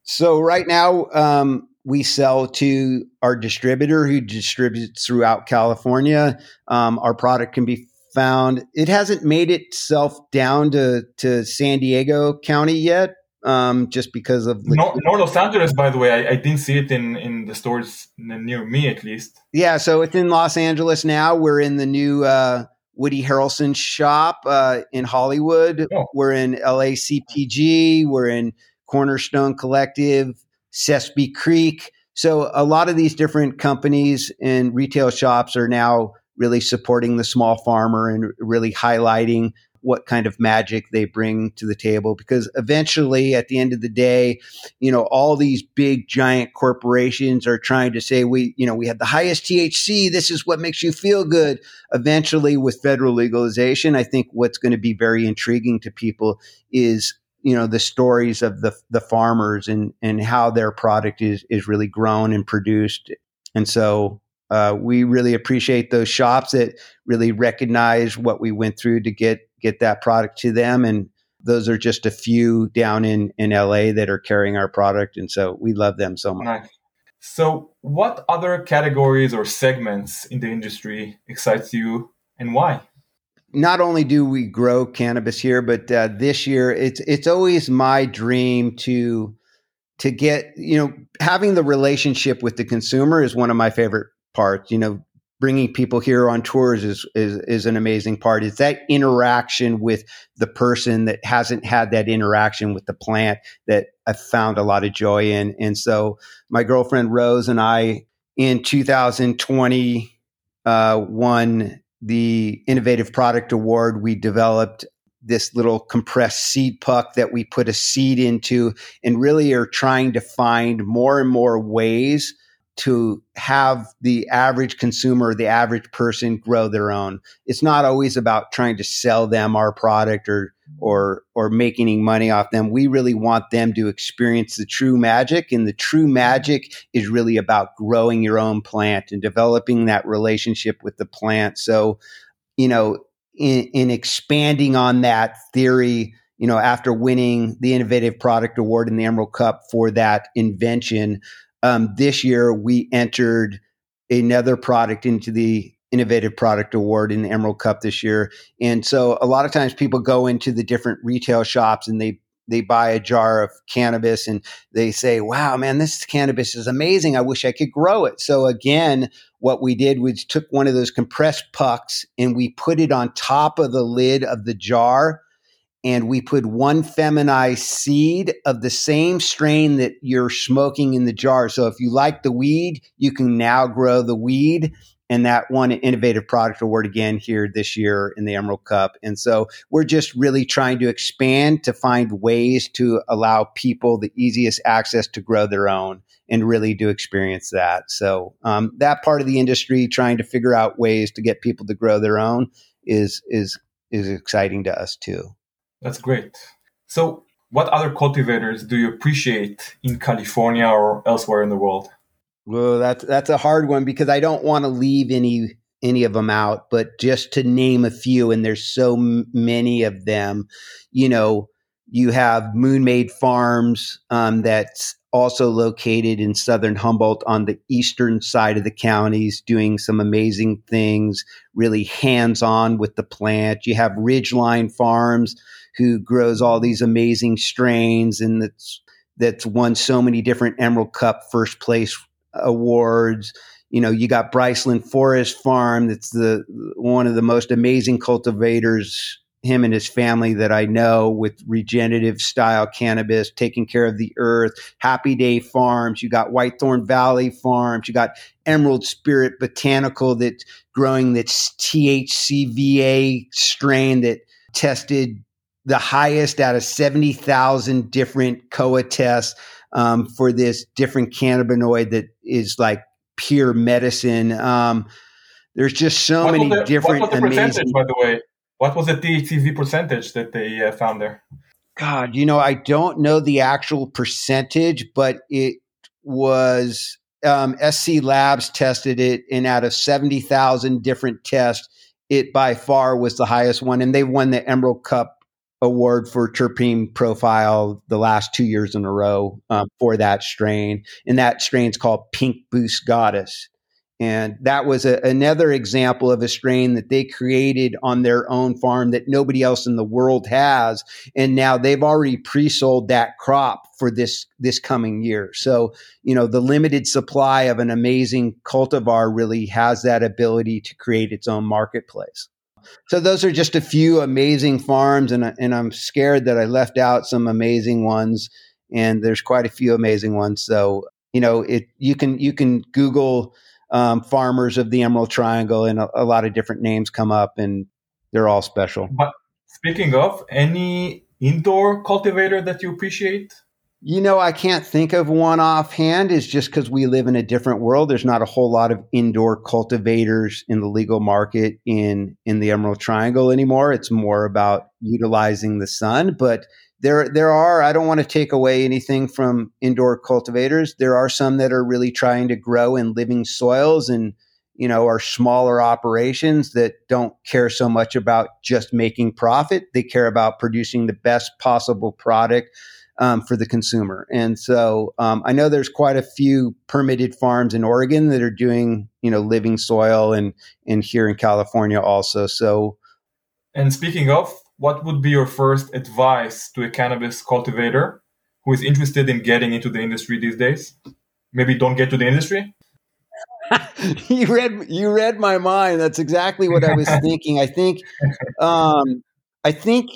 Speaker 4: So right now, um, we sell to our distributor who distributes throughout California. Um, our product can be found. It hasn't made itself down to to San Diego County yet, um, just because of
Speaker 5: North, North Los Angeles. By the way, I, I, didn't see it in in the stores near me, at least.
Speaker 4: Yeah, so it's in Los Angeles now. We're in the new uh, Woody Harrelson shop uh, in Hollywood. Oh. We're in LACPG. We're in Cornerstone Collective, Sespe Creek. So a lot of these different companies and retail shops are now really supporting the small farmer and really highlighting what kind of magic they bring to the table because eventually at the end of the day you know all these big giant corporations are trying to say we you know we have the highest THC this is what makes you feel good. Eventually with federal legalization i think what's going to be very intriguing to people is you know the stories of the the farmers and and how their product is is really grown and produced. And so uh, we really appreciate those shops that really recognize what we went through to get get that product to them. And those are just a few down in, in LA that are carrying our product. And so we love them so much. Nice.
Speaker 5: So, what other categories or segments in the industry excites you and why?
Speaker 4: Not only do we grow cannabis here, but uh, this year it's it's always my dream to to get you know having the relationship with the consumer is one of my favorite parts. You know, bringing people here on tours is, is is an amazing part. It's that interaction with the person that hasn't had that interaction with the plant that I found a lot of joy in. And so my girlfriend Rose and I in 2020 uh, won the Innovative Product Award. We developed this little compressed seed puck that we put a seed into and really are trying to find more and more ways to have the average consumer, the average person grow their own. It's not always about trying to sell them our product or or or making money off them. We really want them to experience the true magic and the true magic is really about growing your own plant and developing that relationship with the plant. So, you know, in, in expanding on that theory, you know, after winning the Innovative Product Award in the Emerald Cup for that invention, um, this year, we entered another product into the Innovative Product Award in the Emerald Cup this year. And so a lot of times people go into the different retail shops and they they buy a jar of cannabis and they say, "Wow, man, this cannabis is amazing. I wish I could grow it." So again, what we did was took one of those compressed pucks and we put it on top of the lid of the jar and we put one feminized seed of the same strain that you're smoking in the jar. So if you like the weed, you can now grow the weed. And that won an innovative product award again here this year in the Emerald Cup. And so we're just really trying to expand to find ways to allow people the easiest access to grow their own and really do experience that. So um, that part of the industry, trying to figure out ways to get people to grow their own, is is is exciting to us too.
Speaker 5: That's great. So, what other cultivators do you appreciate in California or elsewhere in the world?
Speaker 4: Well, that's that's a hard one because I don't want to leave any any of them out, but just to name a few, and there's so many of them, you know, You have Moonmade Farms um, that's also located in southern Humboldt on the eastern side of the counties, doing some amazing things, really hands on with the plant. You have Ridgeline Farms, who grows all these amazing strains and that's that's won so many different Emerald Cup first place awards. You know, you got Briceland Forest Farm, that's the one of the most amazing cultivators him and his family that I know with regenerative style cannabis, taking care of the earth, Happy Day Farms, you got Whitethorn Valley Farms, you got Emerald Spirit Botanical that's growing this THCVA strain that tested the highest out of 70,000 different COA tests um, for this different cannabinoid that is like pure medicine. Um, there's just so
Speaker 5: what
Speaker 4: many
Speaker 5: the,
Speaker 4: different
Speaker 5: what was the
Speaker 4: amazing.
Speaker 5: Percentage, by the way, what was the THCV percentage that they uh, found there?
Speaker 4: God, you know, I don't know the actual percentage, but it was um, SC Labs tested it, and out of 70,000 different tests, it by far was the highest one. And they won the Emerald Cup Award for terpene profile the last two years in a row um, for that strain. And that strain's called Pink Boost Goddess. And that was a, another example of a strain that they created on their own farm that nobody else in the world has. And now they've already pre-sold that crop for this this coming year. So, you know, the limited supply of an amazing cultivar really has that ability to create its own marketplace. So those are just a few amazing farms, and and I'm scared that I left out some amazing ones. And there's quite a few amazing ones. So you know, it you can you can Google um, farmers of the Emerald Triangle, and a, a, lot of different names come up, and they're all special.
Speaker 5: But speaking of, any indoor cultivator that you appreciate?
Speaker 4: You know, I can't think of one offhand. Is just because we live in a different world. There's not a whole lot of indoor cultivators in the legal market in in the Emerald Triangle anymore. It's more about utilizing the sun, but there there are i don't want to take away anything from indoor cultivators there are some that are really trying to grow in living soils and you know are smaller operations that don't care so much about just making profit they care about producing the best possible product um, for the consumer and so um, i know there's quite a few permitted farms in oregon that are doing you know living soil and and here in california also so
Speaker 5: and speaking of what would be your first advice to a cannabis cultivator who is interested in getting into the industry these days? Maybe don't get to the industry.
Speaker 4: you read you read my mind. That's exactly what I was thinking. I think um, I think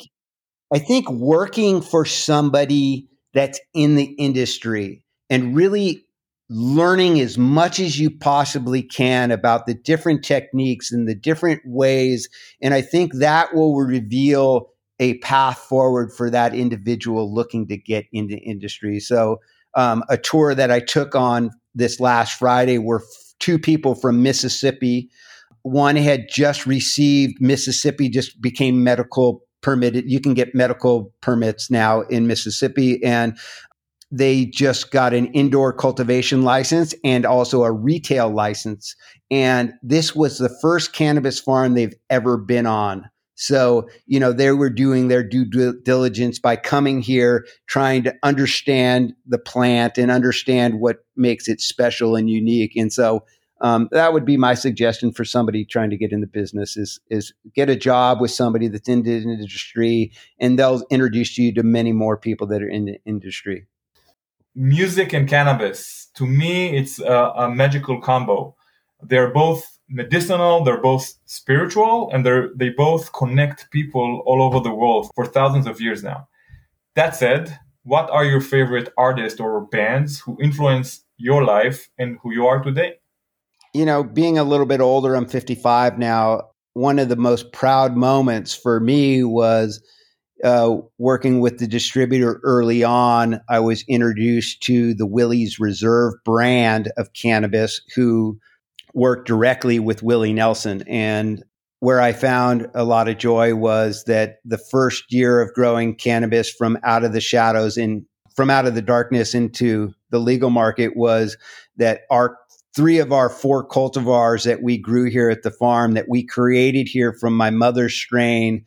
Speaker 4: I think working for somebody that's in the industry and really learning as much as you possibly can about the different techniques and the different ways. And I think that will reveal a path forward for that individual looking to get into industry. So, um, a tour that I took on this last Friday were f- two people from Mississippi. One had just received Mississippi, just became medical permitted. You can get medical permits now in Mississippi. And they just got an indoor cultivation license and also a retail license. And this was the first cannabis farm they've ever been on. So, you know, they were doing their due diligence by coming here, trying to understand the plant and understand what makes it special and unique. And so, um, that would be my suggestion for somebody trying to get in the business is is get a job with somebody that's in the industry, and they'll introduce you to many more people that are in the industry.
Speaker 5: Music and cannabis to me it's a, a, magical combo. They're both medicinal they're both spiritual and they're they both connect people all over the world for thousands of years now. That said what are your favorite artists or bands who influence your life and who you are today
Speaker 4: you know being a little bit older i'm 55 now one of the most proud moments for me was uh, working with the distributor early on, I was introduced to the Willie's Reserve brand of cannabis, who worked directly with Willie Nelson. And where I found a lot of joy was that the first year of growing cannabis from out of the shadows and from out of the darkness into the legal market was that our three of our four cultivars that we grew here at the farm that we created here from my mother's strain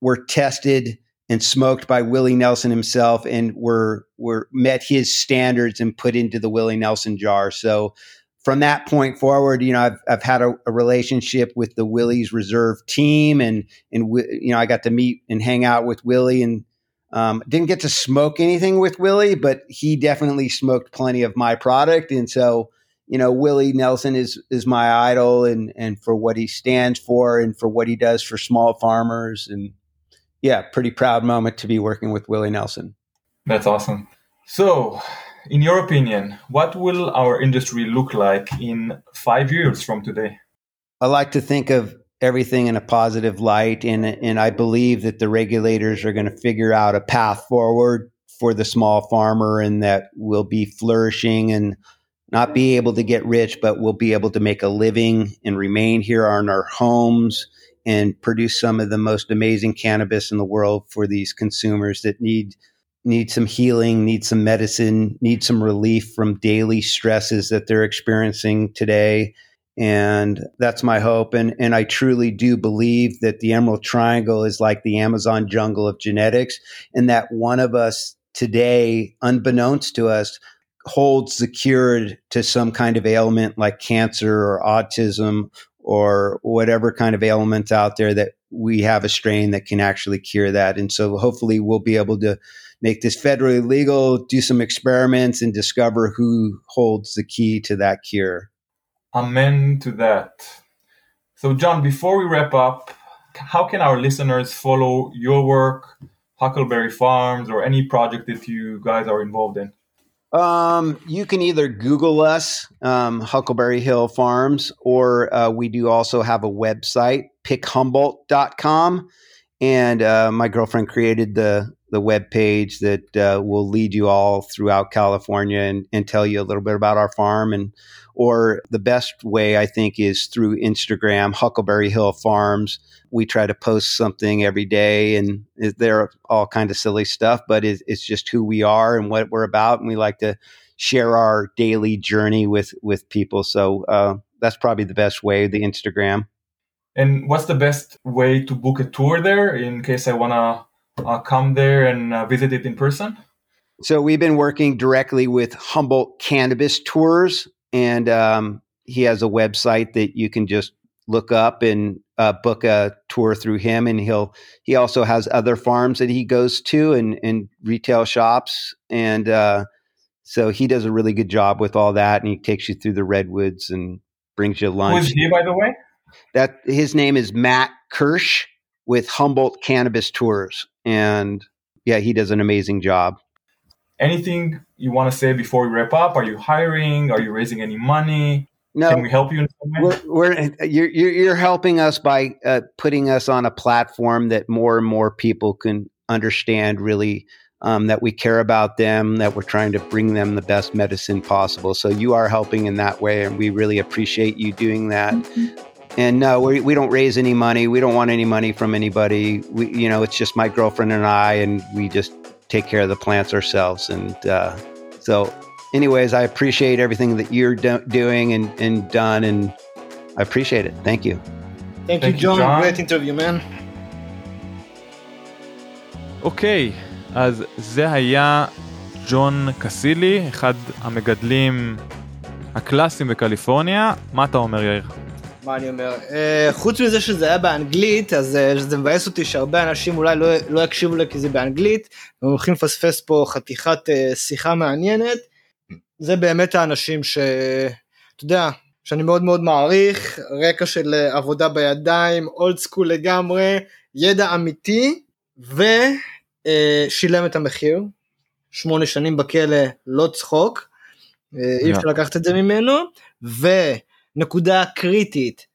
Speaker 4: were tested and smoked by Willie Nelson himself and were were met his standards and put into the Willie Nelson jar. So from that point forward, you know, I've, I've had a, a relationship with the Willie's reserve team and, and, you know, I got to meet and hang out with Willie and, um, didn't get to smoke anything with Willie, but he definitely smoked plenty of my product. And so, you know, Willie Nelson is, is my idol and, and for what he stands for and for what he does for small farmers. And yeah, pretty proud moment to be working with Willie Nelson.
Speaker 5: That's awesome. So in your opinion, what will our industry look like in five years from today?
Speaker 4: I like to think of everything in a positive light, and and I believe that the regulators are going to figure out a path forward for the small farmer, and that we'll be flourishing and not be able to get rich, but we'll be able to make a living and remain here on our homes and produce some of the most amazing cannabis in the world for these consumers that need need some healing, need some medicine, need some relief from daily stresses that they're experiencing today. And that's my hope. And, and I truly do believe that the Emerald Triangle is like the Amazon jungle of genetics, and that one of us today, unbeknownst to us, holds the cure to some kind of ailment like cancer or autism or whatever kind of ailment out there that we have a strain that can actually cure that. And so hopefully we'll be able to make this federally legal, do some experiments, and discover who holds the key to that cure.
Speaker 5: Amen to that. So, John, before we wrap up, how can our listeners follow your work, Huckleberry Farms, or any project that you guys are involved in?
Speaker 4: Um, you can either Google us, um, Huckleberry Hill Farms, or uh, we do also have a website, pickhumboldt.com. And uh, my girlfriend created the the web page that uh, will lead you all throughout California and, and tell you a little bit about our farm and or the best way I think is through Instagram, Huckleberry Hill Farms. We try to post something every day, and they're all kind of silly stuff, but it's just who we are and what we're about, and we like to share our daily journey with with people. So uh, that's probably the best way, the Instagram.
Speaker 5: And what's the best way to book a tour there in case I want to uh, come there and uh, visit it in person?
Speaker 4: So we've been working directly with Humboldt Cannabis Tours, and um, he has a website that you can just look up and uh, book a tour through him. And he'll he also has other farms that he goes to and, and retail shops, and uh, so he does a really good job with all that. And he takes you through the redwoods and brings you lunch.
Speaker 5: Who is he, by the way?
Speaker 4: That his name is Matt Kirsch with Humboldt Cannabis Tours. And yeah, he does an amazing job.
Speaker 5: Anything you want to say before we wrap up? Are you hiring? Are you raising any money? No, can we help you?
Speaker 4: We're, we're, you're, you're helping us by uh, putting us on a platform that more and more people can understand really um, that we care about them, that we're trying to bring them the best medicine possible. So you are helping in that way, and we really appreciate you doing that. Mm-hmm. And no, we, we don't raise any money. We don't want any money from anybody. We, you know, it's just my girlfriend and I, and we just take care of the plants ourselves. And uh, so, anyways, I appreciate everything that you're do- doing and, and done, and I appreciate it. Thank you.
Speaker 3: Thank, Thank you, John. John. Great interview, man.
Speaker 2: אוקיי, okay, אז זה היה ג'ון קסילי, אחד המגדלים הקלאסיים בקליפורניה. מה אתה אומר, יאיר?
Speaker 3: מה אני אומר? Uh, חוץ מזה שזה היה באנגלית, אז uh, זה מבאס אותי שהרבה אנשים אולי לא, לא יקשיבו לי כי זה באנגלית, הם הולכים לפספס פה חתיכת uh, שיחה מעניינת. זה באמת האנשים ש... אתה יודע, שאני מאוד מאוד מעריך, רקע של עבודה בידיים, אולד סקול לגמרי, ידע אמיתי, ושילם את המחיר. שמונה שנים בכלא, לא צחוק, אי אפשר לקחת את זה ממנו, ו... נקודה קריטית,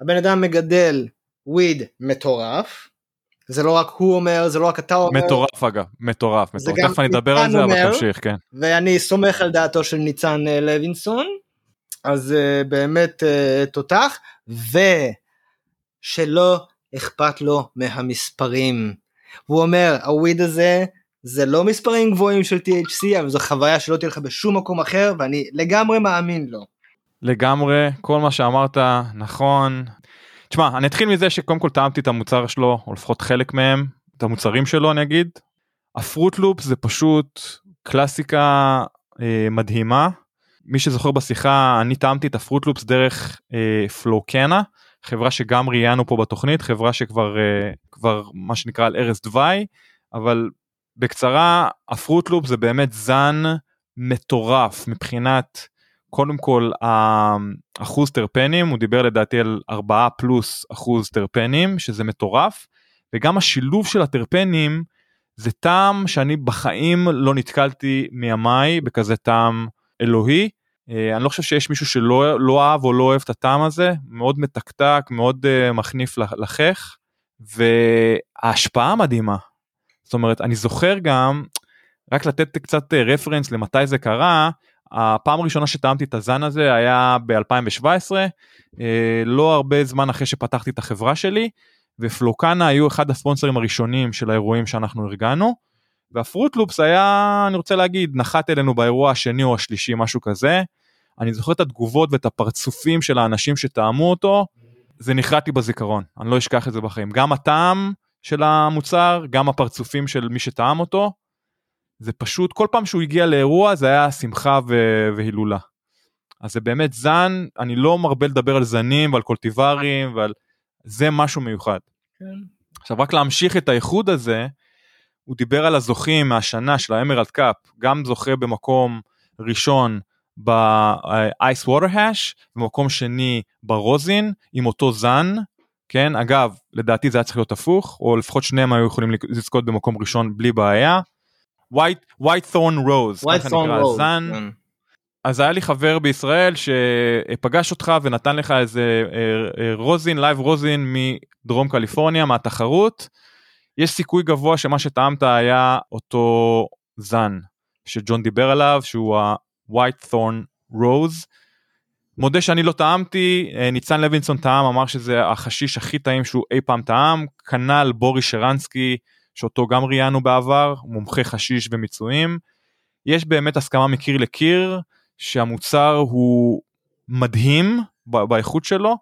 Speaker 3: הבן אדם מגדל וויד מטורף, זה לא רק הוא אומר, זה לא רק אתה אומר.
Speaker 2: מטורף אגב, מטורף, מטורף. תכף אני אדבר על זה, אבל תמשיך, כן.
Speaker 3: ואני סומך על דעתו של ניצן אה, לוינסון, אז uh, באמת uh, תותח, ושלא אכפת לו מהמספרים. הוא אומר, הוויד הזה זה לא מספרים גבוהים של THC, אבל זו חוויה שלא תהיה לך בשום מקום אחר, ואני לגמרי מאמין לו.
Speaker 2: לגמרי, כל מה שאמרת נכון. תשמע, אני אתחיל מזה שקודם כל טעמתי את המוצר שלו, או לפחות חלק מהם, את המוצרים שלו אני אגיד. הפרוט לופ זה פשוט קלאסיקה אה, מדהימה. מי שזוכר בשיחה אני טעמתי את הפרוט לופס דרך אה, פלוקנה חברה שגם ראיינו פה בתוכנית חברה שכבר אה, כבר מה שנקרא על ערש דווי אבל בקצרה הפרוט לופ זה באמת זן מטורף מבחינת קודם כל האחוז טרפנים הוא דיבר לדעתי על 4 פלוס אחוז טרפנים שזה מטורף וגם השילוב של הטרפנים זה טעם שאני בחיים לא נתקלתי מימיי בכזה טעם אלוהי. אני לא חושב שיש מישהו שלא לא אהב או לא אוהב את הטעם הזה מאוד מתקתק מאוד uh, מחניף לחך וההשפעה מדהימה. זאת אומרת אני זוכר גם רק לתת קצת רפרנס למתי זה קרה הפעם הראשונה שטעמתי את הזן הזה היה ב-2017 לא הרבה זמן אחרי שפתחתי את החברה שלי ופלוקנה היו אחד הספונסרים הראשונים של האירועים שאנחנו ארגנו. והפרוטלופס היה אני רוצה להגיד נחת אלינו באירוע השני או השלישי משהו כזה. אני זוכר את התגובות ואת הפרצופים של האנשים שטעמו אותו זה נחרט לי בזיכרון אני לא אשכח את זה בחיים גם הטעם של המוצר גם הפרצופים של מי שטעם אותו. זה פשוט כל פעם שהוא הגיע לאירוע זה היה שמחה והילולה. אז זה באמת זן אני לא מרבה לדבר על זנים ועל קולטיברים ועל זה משהו מיוחד. כן. עכשיו רק להמשיך את האיחוד הזה, הוא דיבר על הזוכים מהשנה של האמרלד קאפ, גם זוכה במקום ראשון ב-Ice Water Hash, במקום שני ברוזין עם אותו זן, כן, אגב, לדעתי זה היה צריך להיות הפוך, או לפחות שניהם היו יכולים לזכות במקום ראשון בלי בעיה. White, White Thorn Rose,
Speaker 3: White Thorn Rose, הזן,
Speaker 2: כן. אז היה לי חבר בישראל שפגש אותך ונתן לך איזה אה, אה, רוזין, לייב רוזין מדרום קליפורניה מהתחרות. יש סיכוי גבוה שמה שטעמת היה אותו זן שג'ון דיבר עליו שהוא ה-white thorn rose. מודה שאני לא טעמתי, אה, ניצן לוינסון טעם אמר שזה החשיש הכי טעים שהוא אי פעם טעם, כנ"ל בורי שרנסקי שאותו גם ראיינו בעבר, מומחה חשיש ומיצויים. יש באמת הסכמה מקיר לקיר שהמוצר הוא מדהים באיכות שלו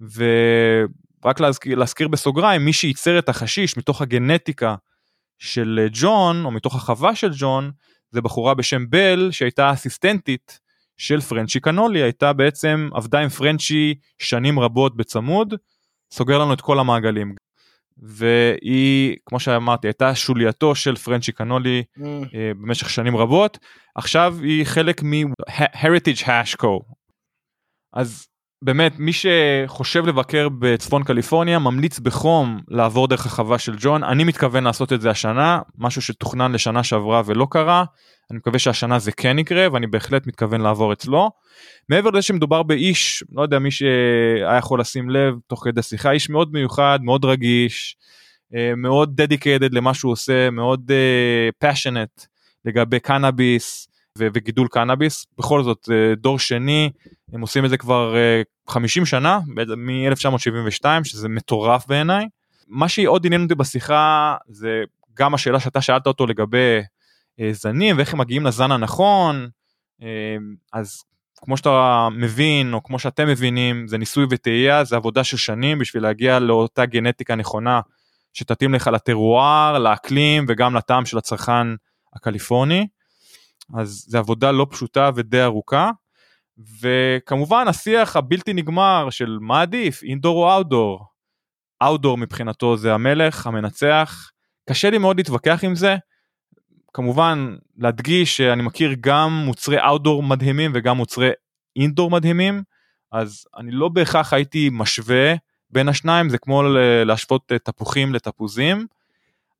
Speaker 2: ורק להזכיר, להזכיר בסוגריים מי שייצר את החשיש מתוך הגנטיקה של ג'ון או מתוך החווה של ג'ון זה בחורה בשם בל שהייתה אסיסטנטית של פרנצ'י קנולי. הייתה בעצם עבדה עם פרנצ'י שנים רבות בצמוד. סוגר לנו את כל המעגלים והיא כמו שאמרתי הייתה שולייתו של פרנצ'י קנולי mm. uh, במשך שנים רבות עכשיו היא חלק מ-Heritage Hash Co. אז באמת מי שחושב לבקר בצפון קליפורניה ממליץ בחום לעבור דרך החווה של ג'ון אני מתכוון לעשות את זה השנה משהו שתוכנן לשנה שעברה ולא קרה אני מקווה שהשנה זה כן יקרה ואני בהחלט מתכוון לעבור אצלו. מעבר לזה שמדובר באיש לא יודע מי שהיה יכול לשים לב תוך כדי שיחה איש מאוד מיוחד מאוד רגיש אה, מאוד דדיקיידד למה שהוא עושה מאוד פאשונט uh, לגבי קנאביס וגידול קנאביס בכל זאת uh, דור שני הם עושים את זה כבר uh, 50 שנה מ-1972 שזה מטורף בעיניי. מה שעוד עניין אותי בשיחה זה גם השאלה שאתה שאלת אותו לגבי זנים ואיך הם מגיעים לזן הנכון uh, אז כמו שאתה מבין או כמו שאתם מבינים זה ניסוי וטעייה זה עבודה של שנים בשביל להגיע לאותה גנטיקה נכונה שתתאים לך לטרואר לאקלים וגם לטעם של הצרכן הקליפורני. אז זה עבודה לא פשוטה ודי ארוכה. וכמובן השיח הבלתי נגמר של מה עדיף אינדור או אאוטדור. אאוטדור מבחינתו זה המלך המנצח קשה לי מאוד להתווכח עם זה כמובן להדגיש שאני מכיר גם מוצרי אאוטדור מדהימים וגם מוצרי אינדור מדהימים אז אני לא בהכרח הייתי משווה בין השניים זה כמו להשוות תפוחים לתפוזים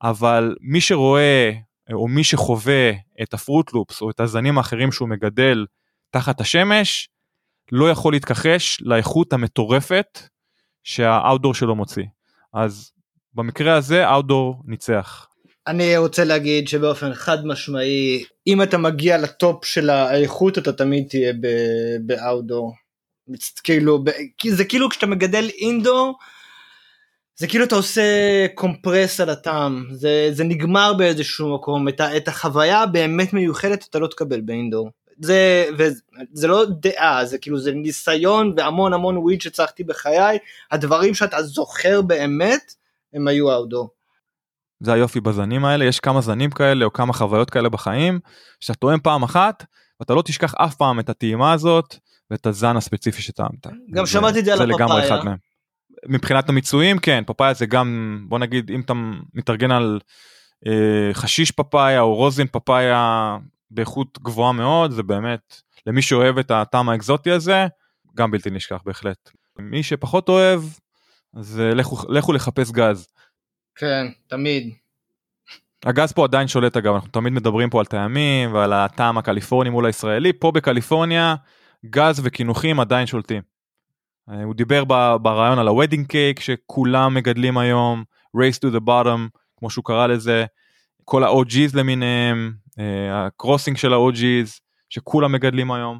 Speaker 2: אבל מי שרואה או מי שחווה את הפרוטלופס או את הזנים האחרים שהוא מגדל תחת השמש לא יכול להתכחש לאיכות המטורפת שהאאוטדור שלו מוציא אז במקרה הזה אאוטדור ניצח.
Speaker 3: אני רוצה להגיד שבאופן חד משמעי אם אתה מגיע לטופ של האיכות אתה תמיד תהיה באאוטדור. כאילו זה כאילו כשאתה מגדל אינדור זה כאילו אתה עושה קומפרס על הטעם זה זה נגמר באיזשהו מקום את, את החוויה הבאמת מיוחדת אתה לא תקבל באינדור זה וזה לא דעה זה כאילו זה ניסיון והמון המון וויד שצריכתי בחיי הדברים שאתה זוכר באמת הם היו האודור.
Speaker 2: זה היופי בזנים האלה, יש כמה זנים כאלה או כמה חוויות כאלה בחיים, שאתה טועם פעם אחת, ואתה לא תשכח אף פעם את הטעימה הזאת ואת הזן הספציפי שטעמת.
Speaker 3: גם שמעתי את זה על
Speaker 2: זה לגמרי. אחד מהם. מבחינת המיצויים כן פפאיה זה גם בוא נגיד אם אתה מתארגן על אה, חשיש פפאיה או רוזין פפאיה באיכות גבוהה מאוד זה באמת למי שאוהב את הטעם האקזוטי הזה גם בלתי נשכח בהחלט. מי שפחות אוהב אז לכו, לכו לחפש גז.
Speaker 3: כן, תמיד.
Speaker 2: הגז פה עדיין שולט אגב אנחנו תמיד מדברים פה על טעמים ועל הטעם הקליפורני מול הישראלי פה בקליפורניה גז וקינוחים עדיין שולטים. אה, הוא דיבר ברעיון על ה-wedding cake שכולם מגדלים היום race to the bottom כמו שהוא קרא לזה כל ה-OG's למיניהם אה, הקרוסינג של ה-OG's שכולם מגדלים היום.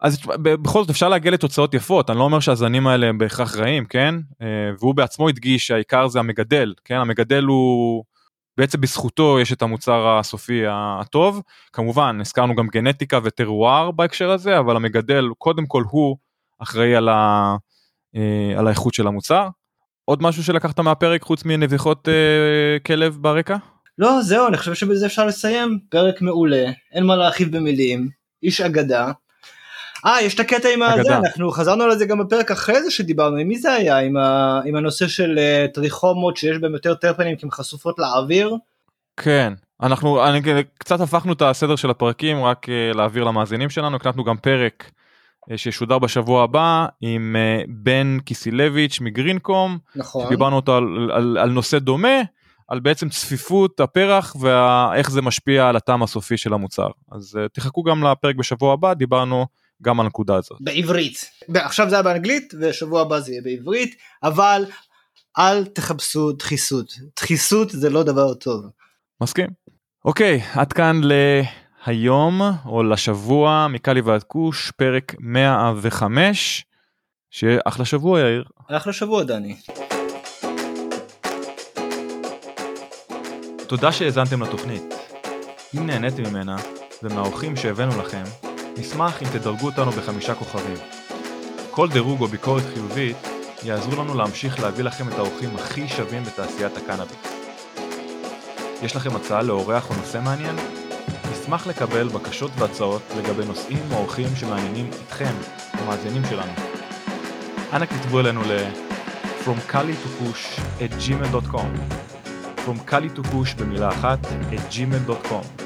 Speaker 2: אז בכל זאת אפשר להגיע לתוצאות יפות אני לא אומר שהזנים האלה הם בהכרח רעים כן אה, והוא בעצמו הדגיש שהעיקר זה המגדל כן המגדל הוא בעצם בזכותו יש את המוצר הסופי הטוב כמובן הזכרנו גם גנטיקה וטרואר בהקשר הזה אבל המגדל קודם כל הוא אחראי על, ה, אה, על האיכות של המוצר. עוד משהו שלקחת מהפרק חוץ מנביחות אה, כלב ברקע?
Speaker 3: לא, זהו, אני חושב שבזה אפשר לסיים. פרק מעולה, אין מה להרחיב במילים, איש אגדה. אה, יש את הקטע עם הזה,
Speaker 2: אגדה.
Speaker 3: אנחנו חזרנו על זה גם בפרק אחרי זה שדיברנו, עם מי זה היה? עם, ה... עם הנושא של uh, טריכומות שיש בהם יותר טרפנים כי הן חשופות לאוויר?
Speaker 2: כן אנחנו אני, קצת הפכנו את הסדר של הפרקים רק אה, להעביר למאזינים שלנו הקלטנו גם פרק אה, שישודר בשבוע הבא עם אה, בן קיסילביץ' מגרינקום
Speaker 3: נכון.
Speaker 2: דיברנו אותו על, על, על נושא דומה על בעצם צפיפות הפרח ואיך זה משפיע על הטעם הסופי של המוצר אז uh, תחכו גם לפרק בשבוע הבא דיברנו גם הנקודה הזאת.
Speaker 3: בעברית. עכשיו זה היה באנגלית ושבוע הבא זה יהיה בעברית, אבל אל תחפשו דחיסות. דחיסות זה לא דבר טוב.
Speaker 2: מסכים. אוקיי עד כאן להיום או לשבוע מקאלי ועד כוש פרק 105 שיהיה אחלה שבוע יאיר.
Speaker 3: אחלה שבוע דני.
Speaker 2: תודה שהאזנתם לתוכנית. אם נהניתם ממנה ומהאורחים שהבאנו לכם, נשמח אם תדרגו אותנו בחמישה כוכבים. כל דירוג או ביקורת חיובית יעזרו לנו להמשיך להביא לכם את האורחים הכי שווים בתעשיית הקנאביס. יש לכם הצעה לאורח או נושא מעניין? נשמח לקבל בקשות והצעות לגבי נושאים או אורחים שמעניינים אתכם, המאזינים שלנו. אנא כתבו אלינו ל From Kali to Push at gmail.com From Kali to Push במילה אחת at gmail.com